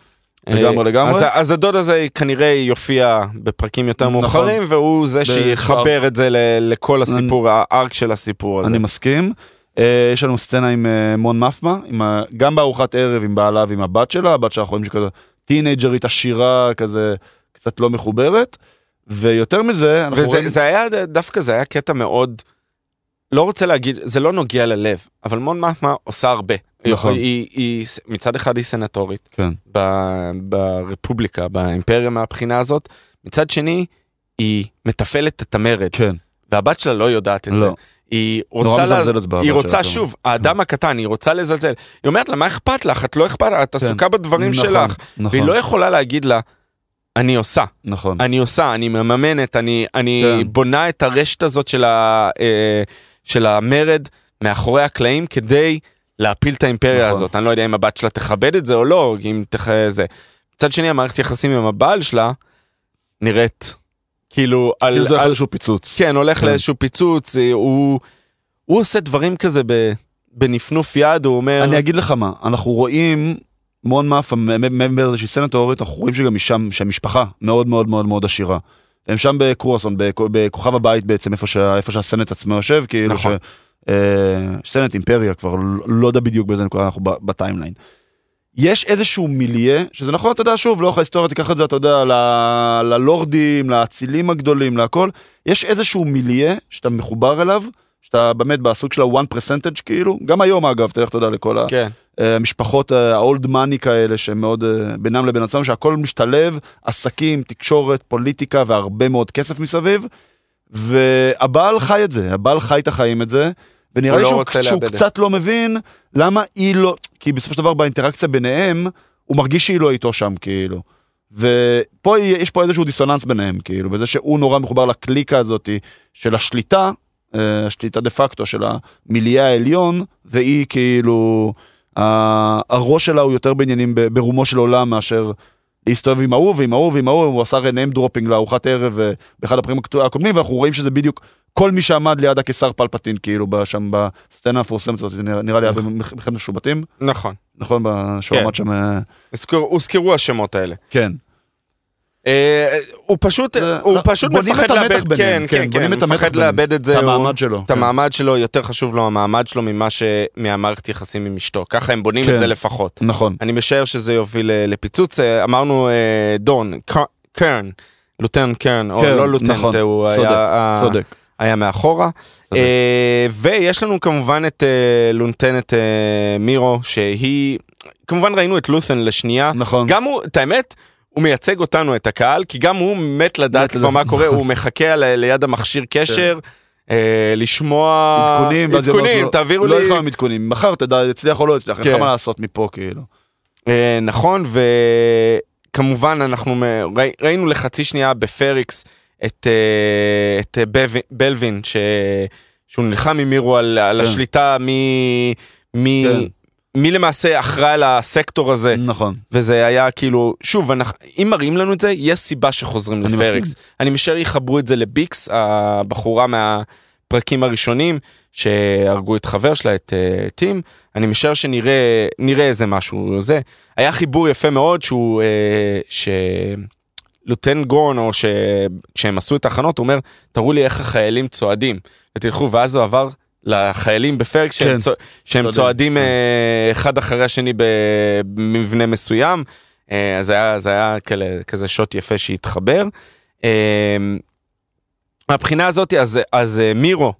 לגמרי, אה, לגמרי. אז, אז הדוד הזה כנראה יופיע בפרקים יותר נכון. מאוחרים, והוא זה שיחבר את זה ל, לכל הסיפור, הארק של הסיפור הזה. אני מסכים. אה, יש לנו סצנה עם אה, מון מפמה, עם ה- גם בארוחת ערב עם בעלה ועם הבת שלה, הבת שלה אנחנו רואים שכזה טינג'רית עשירה, כזה קצת לא מחוברת. ויותר מזה, אנחנו וזה רואים... זה היה דווקא זה היה קטע מאוד לא רוצה להגיד זה לא נוגע ללב אבל מון מחמה עושה הרבה. נכון. היא, היא, היא מצד אחד היא סנטורית כן, ב- ברפובליקה באימפריה מהבחינה הזאת מצד שני היא מתפעלת את המרד כן. והבת שלה לא יודעת את זה. לא. היא נורא רוצה, לה... היא רוצה שלה, שוב, האדם הקטן, היא רוצה לזלזל. היא אומרת לה, מה אכפת לך? את לא אכפת את עסוקה בדברים נכון, שלך. נכון, והיא לא יכולה להגיד לה, אני עושה, נכון. אני עושה, אני מממנת, אני, אני כן. בונה את הרשת הזאת של, ה, אה, של המרד מאחורי הקלעים כדי להפיל את האימפריה נכון. הזאת. אני לא יודע אם הבת שלה תכבד את זה או לא, אם תכ... זה. מצד שני, המערכת יחסים עם הבעל שלה נראית כאילו על... כאילו זה על... יכול איזשהו פיצוץ. כן, הולך כן. לאיזשהו פיצוץ, אה, הוא, הוא עושה דברים כזה ב, בנפנוף יד, הוא אומר... אני אגיד לך מה, אנחנו רואים מון מאפה, מעבר שהיא סנטורית, אנחנו רואים שגם משם, שהמשפחה מאוד מאוד מאוד מאוד עשירה. הם שם בקרואסון, בכ- בכוכב הבית בעצם, איפה, שה, איפה שהסנט עצמו יושב, כאילו נכון. ש... אה, סנט אימפריה כבר, לא- לא יודע בדיוק באיזה נקודה אנחנו בטיימליין. יש איזשהו מיליה, שזה נכון, אתה יודע, שוב, לאורך ההיסטוריה תיקח את זה, אתה יודע, ל- ללורדים, לאצילים הגדולים, להכל. יש איזשהו מיליה שאתה מחובר אליו, שאתה באמת בסוג של ה-one percentage כאילו, גם היום אגב, תלך, אתה יודע, לכל. כן, אה, המשפחות האולד מאני כאלה שהם מאוד אה, בינם לבין עצמם שהכל משתלב עסקים תקשורת פוליטיקה והרבה מאוד כסף מסביב. והבעל חי את זה הבעל חי את החיים את זה ונראה לי לא שהוא, רוצה שהוא. קצת לא מבין למה היא לא כי בסופו של דבר באינטראקציה ביניהם הוא מרגיש שהיא לא איתו שם כאילו. ופה יש פה איזשהו דיסוננס ביניהם כאילו בזה שהוא נורא מחובר לקליקה הזאת של השליטה אה, השליטה דה פקטו של המיליה העליון והיא כאילו הראש שלה הוא יותר בעניינים ברומו של עולם מאשר להסתובב עם ההוא ועם ההוא ועם ההוא הוא עשה name dropping לארוחת ערב אה, באחד הפרקים הקודמים ואנחנו רואים שזה בדיוק כל מי שעמד ליד הקיסר פלפטין כאילו שם בסצנה המפורסמת הזאת נראה, לי היה במלחמת משובטים נכון. נכון שהוא כן. עמד שם אה, הוזכר- הוזכרו השמות האלה. כן אה, הוא פשוט, זה- הוא לא, פשוט מפחד לאבד, כן, כן, כן, כן, המתח מפחד. לאבד את זה, את הוא- המעמד שלו, את כן. המעמד שלו, יותר חשוב לו המעמד שלו ממה ש... מהמערכת יחסים עם אשתו, ככה הם בונים כן. את זה לפחות. נכון אני משער שזה יוביל אה, לפיצוץ, אה, אמרנו אה, דון, קר- קרן, לוטן קרן, או כן, לא לוטנט, נכון, הוא צודק, היה... ה- צודק היה מאחורה. אה, ויש לנו כמובן את אה, לונטנת אה, מירו, שהיא, כמובן ראינו את לות'ן לשנייה. נכון גם הוא, את האמת, הוא מייצג אותנו, את הקהל, כי גם הוא מת לדעת כבר. מה קורה, הוא מחכה על- ליד המכשיר קשר, אה, לשמוע... עדכונים, עדכונים, לא- תעבירו לא לי. יכולים עדכונים, מחר תדע, יצליח או לא יצליח, אין לך כן. מה לעשות מפה כאילו. נכון, וכמובן אנחנו ראינו לחצי שנייה בפריקס את, אה, את אה, בלווין, ש... שהוא נלחם עם מירו על, על כן. השליטה, מי, מי, כן. מי למעשה אחראי על הסקטור הזה. נכון. וזה היה כאילו, שוב, אנחנו, אם מראים לנו את זה, יש סיבה שחוזרים אני לפריקס. מסכים. אני משער יחברו את זה לביקס, הבחורה מהפרקים הראשונים, שהרגו את חבר שלה, את uh, טים. אני משער שנראה נראה איזה משהו זה. היה חיבור יפה מאוד שהוא, uh, שלוטן גורן, או שכשהם עשו את ההכנות, הוא אומר, תראו לי איך החיילים צועדים, ותלכו, ואז הוא עבר. לחיילים בפרקס שהם, כן. צוע, שהם צועדים, צועדים כן. אה, אחד אחרי השני במבנה מסוים, אה, אז היה, זה היה כאלה, כזה שוט יפה שהתחבר. אה, מהבחינה הזאת, אז, אז מירו,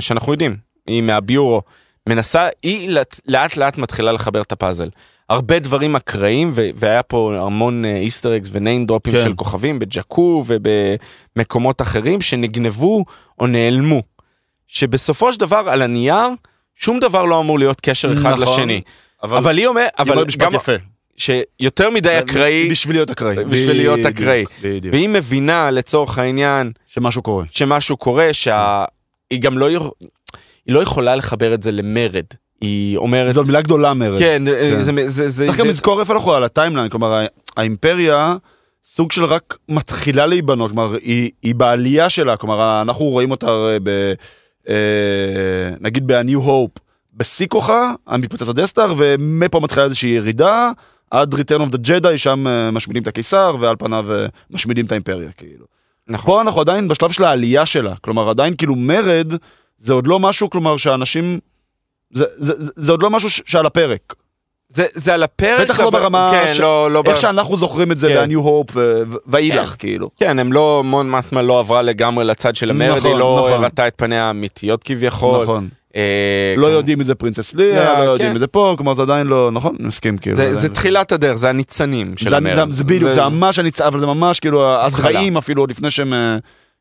שאנחנו יודעים, היא מהביורו, מנסה, היא לאט, לאט מתחילה לחבר את הפאזל. הרבה דברים אקראיים, ו- והיה פה המון איסטר אקס וניים דרופים כן. של כוכבים בג'קו ובמקומות אחרים שנגנבו או נעלמו. שבסופו של דבר על הנייר, שום דבר לא אמור להיות קשר אחד נכון, לשני. אבל, אבל היא אומרת, אבל משפט גם יפה. שיותר מדי אקראי, בשביל להיות אקראי. בשביל להיות אקראי. והיא מבינה לצורך העניין שמשהו קורה. שמשהו קורה, שהיא גם לא... היא לא יכולה לחבר את זה למרד. היא אומרת, זו עוד מילה גדולה מרד. כן, אה, כן. זה, זה, זה, צריך גם זה, לזכור איפה אנחנו על הטיימליין, כלומר הא- האימפריה סוג של רק מתחילה להיבנות, כלומר היא, היא בעלייה שלה, כלומר אנחנו רואים אותה אה, ב... אה, נגיד ב-New Hope, בשיא כוחה, המתפוצץ הדסטאר, ומפה מתחילה איזושהי ירידה, עד Return of the Jedi, שם משמידים את הקיסר, ועל פניו משמידים את האימפריה, כאילו. נכון. פה אנחנו עדיין בשלב של העלייה שלה, כלומר עדיין כאילו מרד, זה עוד לא משהו, כלומר שאנשים... זה, זה, זה, זה עוד לא משהו ש- שעל הפרק. זה, זה על הפרק, בטח לא אבל- ברמה כן, ש- לא, לא איך בר- שאנחנו זוכרים את זה כן. ב-New Hope ו- ואילך, כאילו. כן, הם לא, מון מתמה לא עברה לגמרי לצד של המרד, נכון, היא לא נכון. הראתה את פניה האמיתיות כביכול. נכון. אה, לא כמו- יודעים מי זה פרינסס ליה, לא, לא יודעים כן. מי זה פה, כלומר זה עדיין לא, נכון? אני מסכים, כאילו. זה, זה לא- תחילת הדרך, זה הניצנים של זה- המרד. זה- זה בדיוק, זה ממש הניצ... אבל זה ממש כאילו הזרעים אפילו עוד לפני שהם...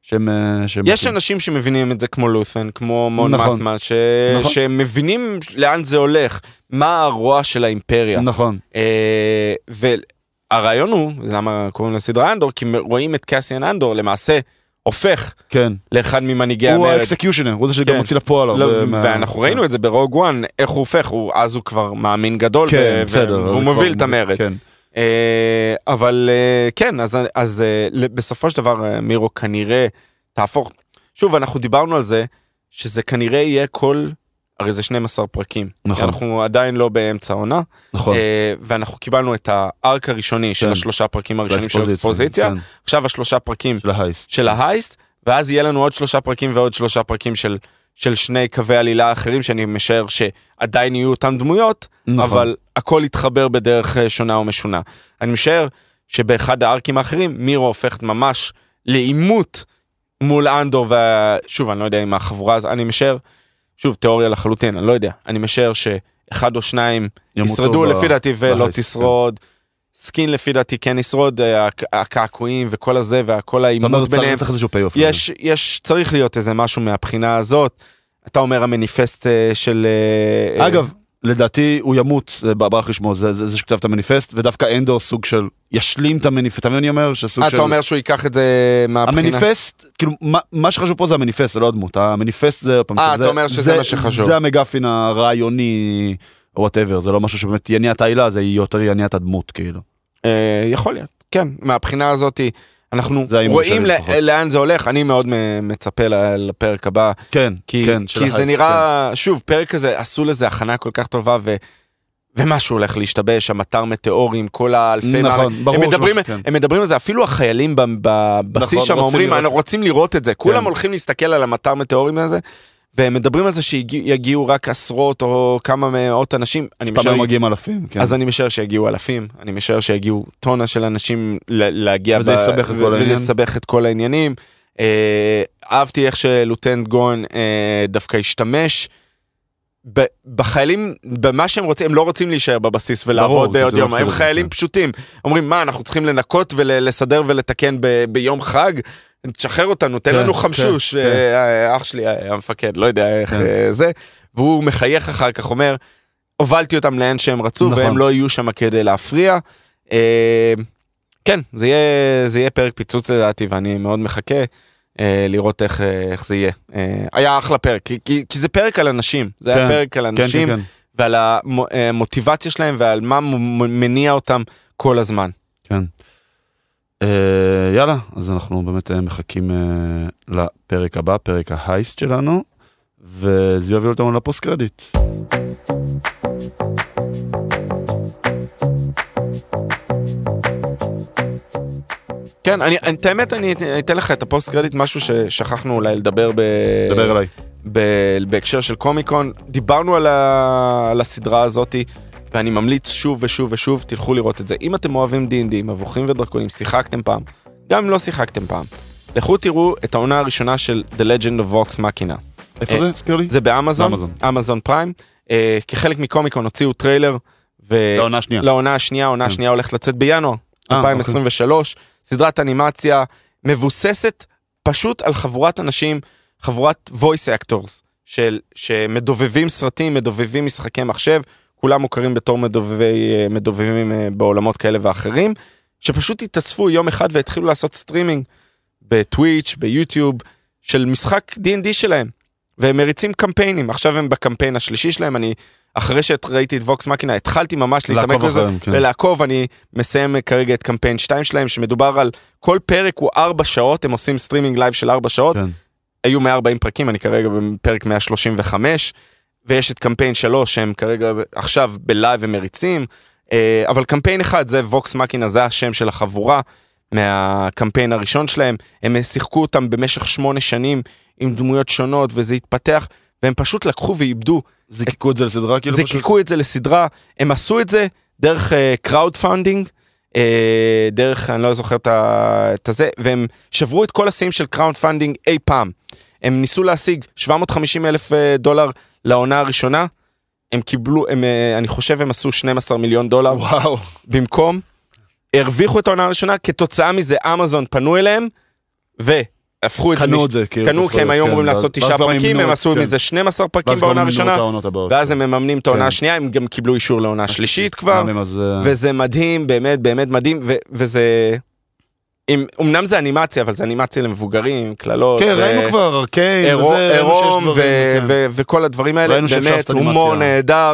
שהם... אה, שהם יש מתים. אנשים שמבינים את זה כמו לות'ן, כמו מון נכון. מתמה, ש... נכון. שמבינים לאן זה הולך, מה הרוע של האימפריה. נכון. אה, והרעיון הוא, למה קוראים לסדרה אנדור, כי רואים את קסיאן אנדור למעשה הופך כן. לאחד ממנהיגי הוא המרד. האקסקיושנר, הוא זה שגם כן. מוציא לפועל לא, הרבה מה- ואנחנו ראינו את זה ברוג וואן, איך הוא הופך, הוא, אז הוא כבר מאמין גדול, כן, ו- בסדר. והוא מוביל כבר- את המרד. כן. אה, אבל אה, כן, אז, אז אה, בסופו של דבר מירו כנראה תהפוך, שוב אנחנו דיברנו על זה, שזה כנראה יהיה כל, הרי זה 12 פרקים, נכון. אנחנו עדיין לא באמצע העונה, נכון. ואנחנו קיבלנו את הארק הראשוני של כן. השלושה פרקים הראשונים של האקספוזיציה, כן, עכשיו השלושה פרקים של ההייסט. של ההייסט, ואז יהיה לנו עוד שלושה פרקים ועוד שלושה פרקים של, של שני קווי עלילה אחרים שאני משער שעדיין יהיו אותם דמויות, נכון. אבל הכל יתחבר בדרך אה, שונה ומשונה. אני משער שבאחד הארקים האחרים מירו הופכת ממש לעימות מול אנדור, ושוב, אני לא יודע אם החבורה הזאת, אני משער, שוב, תיאוריה לחלוטין, אני לא יודע, אני משער שאחד או שניים ישרדו ב- לפי דעתי ולא ב heist, תשרוד. סקין לפי דעתי כן ישרוד, אה, הק- הקעקועים וכל הזה העימות צריך ביניהם. יש, יש, צריך להיות איזה משהו מהבחינה הזאת. אתה אומר המניפסט אה, של... אה, אגב, לדעתי הוא ימות, ברח לשמו, זה זה- זה שכתב את המניפסט, ודווקא אנדור סוג של ישלים את המניפסט, אתה מבין מה אני אומר? שסוג אה, של... אתה אומר שהוא ייקח את זה מהבחינה... המניפסט, כאילו, מה- מה שחשוב פה זה המניפסט, זה לא הדמות, המניפסט זה, אה, שזה- אתה אומר שזה זה- מה שחשוב. זה ה MacGuffin הרעיוני, whatever, זה לא משהו שבאמת יניע את העלילה, זה יותר יניע את הדמות, כאילו. אה, יכול להיות, כן, מהבחינה הזאת אנחנו רואים. לאן זה הולך, אני מאוד מצפה לפרק הבא, כן, כי, כן, כי זה נראה, שוב, פרק כזה, עשו לזה הכנה כל כך טובה ו... ומשהו הולך להשתבש, המטר מטאורים, כל האלפי... נכון, מה- ברור הם מדברים, שמשהו, כן. הם מדברים על זה, אפילו החיילים ב- בבסיס נכון, שם אומרים, לראות. אנחנו רוצים לראות את זה, כולם כן. הולכים להסתכל על המטר מטאורים הזה, והם מדברים על זה שיגיעו רק עשרות או כמה מאות אנשים, אני משער, היו מגיעים אלפים, כן. אז אני משער שיגיעו אלפים, אני משער שיגיעו טונה של אנשים להגיע וזה יסבך את כל העניין. ולסבך את כל העניינים. אה, אהבתי איך שלוטנט גון אה, דווקא השתמש. בחיילים, במה שהם רוצים, הם לא רוצים להישאר בבסיס ולעבוד ברור, בעוד זה לא יום, הם חיילים כן. פשוטים. אומרים, מה, אנחנו צריכים לנקות ולסדר ולתקן ב- ביום חג? תשחרר אותנו, תן כן, לנו כן, חמשוש, כן. אה, אח שלי אה, המפקד, לא יודע איך. אה, זה. והוא מחייך אחר כך, אומר, הובלתי אותם לאן שהם רצו, נכון. והם לא יהיו שם כדי להפריע. כן, זה יהיה, זה יהיה פרק פיצוץ לדעתי, ואני מאוד מחכה אה, לראות איך, איך זה יהיה. אה, היה אחלה פרק, כי, כי, כי זה פרק על אנשים, זה היה פרק על אנשים, כן, כן. ועל המוטיבציה שלהם ועל מה מניע אותם כל הזמן. כן. אה, יאללה, אז אנחנו באמת אה, מחכים אה, לפרק הבא, פרק ההייסט שלנו, וזה יוביל אותנו לפוסט קרדיט. כן, אני, את האמת, אני אתן לך את ה post credit, משהו ששכחנו אולי לדבר ב... דבר אליי. ב- בהקשר של קומיקון, דיברנו על, ה... על הסדרה הזאתי, ואני ממליץ שוב ושוב ושוב, תלכו לראות את זה. אם אתם אוהבים D&D, מבוכים ודרקונים, שיחקתם פעם, גם אם לא שיחקתם פעם, לכו תראו את העונה הראשונה של The Legend of Vox Machina. איפה אה, זה? הזכיר לי? זה באמזון. אמזון פריים. אה, כחלק מקומיקון הוציאו טריילר. לעונה השנייה. לעונה השנייה, העונה כן. השנייה הולכת לצאת בינואר אה, 2023. סדרת אנימציה מבוססת פשוט על חבורת אנשים, חבורת voice actors, של, שמדובבים סרטים, מדובבים משחקי מחשב, כולם מוכרים בתור מדובבי, אה, מדובבים אה, בעולמות כאלה ואחרים, שפשוט התאספו יום אחד והתחילו לעשות סטרימינג בטוויץ', ביוטיוב, של משחק D&D שלהם. והם מריצים קמפיינים, עכשיו הם בקמפיין השלישי שלהם, אני, אחרי שראיתי את Vox Machina, התחלתי ממש להתעמק בזה, אחריהם, כן. ולעקוב, אני מסיים כרגע את קמפיין 2 שלהם, שמדובר על כל פרק הוא 4 שעות, הם עושים סטרימינג לייב של 4 שעות, כן. היו 140 פרקים, אני כרגע בפרק 135, ויש את קמפיין 3 שהם כרגע עכשיו בלייב ומריצים, אה, אבל קמפיין אחד זה Vox Machina, זה השם של החבורה מהקמפיין הראשון שלהם, הם שיחקו אותם במשך שמונה שנים עם דמויות שונות וזה התפתח, והם פשוט לקחו ואיבדו, זיקקו את זה לסדרה כאילו פשוט? זיקקו את זה לסדרה, הם עשו את זה דרך crowdfunding. דרך אני לא זוכר את הזה והם שברו את כל השיאים של crowdfunding אי פעם. הם ניסו להשיג 750 אלף אה, דולר לעונה הראשונה. הם קיבלו הם אה, אני חושב הם עשו 12 מיליון דולר וואו. במקום. הרוויחו את העונה הראשונה כתוצאה מזה אמזון פנו אליהם והפכו את זה. קנו את זה, כאילו. קנו כי הם היו הזכויות, אמורים כן. לעשות תשעה כבר פרקים הם עשו כן. מזה 12 פרקים כבר בעונה הראשונה. ואז הם מממנים את העונה כן. השנייה הם גם קיבלו אישור לעונה השלישית כבר. גם אז, אה, וזה מדהים, באמת באמת מדהים, ו- וזה... עם, אמנם זה אנימציה, אבל זה אנימציה למבוגרים, קללות. כן, ו- ראינו כבר ארקיין, עירום- עירום דברים, ו- כן. ו- וכל הדברים האלה, ראינו שאפשר באמת הומור. נהדר,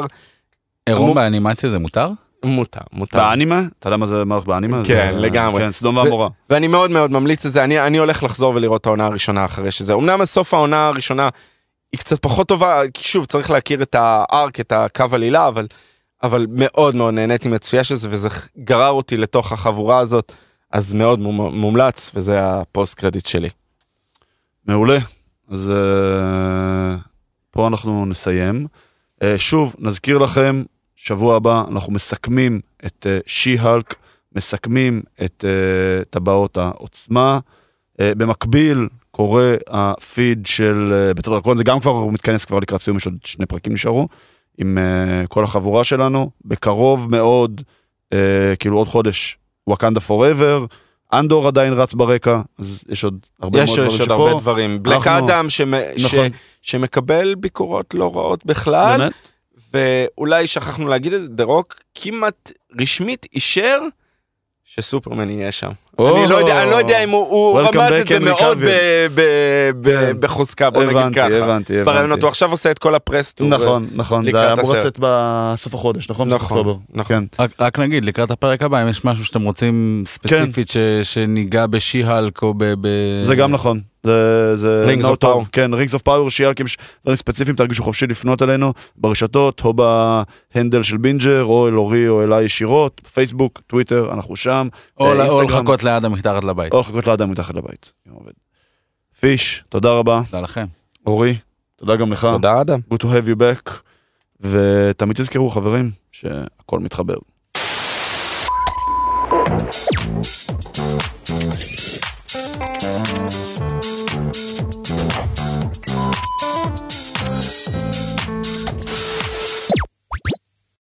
עירום באנימציה זה מותר? מותר, מותר. באנימה? אתה יודע מה זה מה הולך באנימה? כן, זה- לגמרי. כן, סדום ועמורה. ואני מאוד מאוד ממליץ את זה, אני, אני הולך לחזור ולראות את העונה הראשונה אחרי שזה. אמנם סוף העונה הראשונה היא קצת פחות טובה, כי שוב צריך להכיר את הארק, את הקו עלילה, אבל, אבל מאוד מאוד נהניתי מהצפייה של זה, וזה גרר אותי לתוך החבורה הזאת, אז מאוד מומ- מומלץ, וזה הפוסט קרדיט שלי. מעולה. אז אה, פה אנחנו נסיים. אה, שוב, נזכיר לכם, שבוע הבא אנחנו מסכמים את שי-הלק, מסכמים את אה, טבעות העוצמה. אה, במקביל קורה הפיד של אה, בית הדרקון, זה גם כבר הוא מתכנס כבר לקראת סיום, יש עוד שני פרקים נשארו, עם אה, כל החבורה שלנו. בקרוב מאוד, אה, כאילו עוד חודש, וואקנדה פוראבר. אנדור עדיין רץ ברקע, אז יש עוד הרבה יש, מאוד דברים יש עוד שפה. הרבה דברים. בלק אנחנו- אדם שמ- ש- נכון. שמקבל ביקורות לא רעות בכלל, באמת? ואולי שכחנו להגיד את זה, דה רוק כמעט רשמית אישר שסופרמן יהיה שם. אני לא יודע, אני לא יודע אם הוא, רמז את זה מאוד ב- Cavill. ב- ב- כן. בחוזקה, בוא נגיד ככה. הבנתי, ברעיונות, הבנתי. הוא עכשיו עושה את כל הפרסטור. נכון, נכון, זה היה אמור. לצאת בסוף החודש, נכון? נכון. נכון. כן. רק, נגיד, לקראת הפרק הבא, אם יש משהו שאתם רוצים ספציפית ש, שניגע בשי-הלק או ב... ב... זה גם נכון. זה, זה of טוב. Power. כן, רינגס אוף פאוור, שיאלקים, יש דברים ספציפיים, תרגישו חופשי לפנות אלינו ברשתות, או ב handle של בינג'ר, או אל אורי או אליי ישירות, פייסבוק, טוויטר, אנחנו שם. או, אה, או. לחכות לאדם מתחת לבית. או לחכות לאדם מתחת לבית. פיש, תודה רבה. תודה לכם. אורי, תודה גם לך. תודה אדם. Good to have you back. ותמיד תזכרו חברים שהכל מתחבר.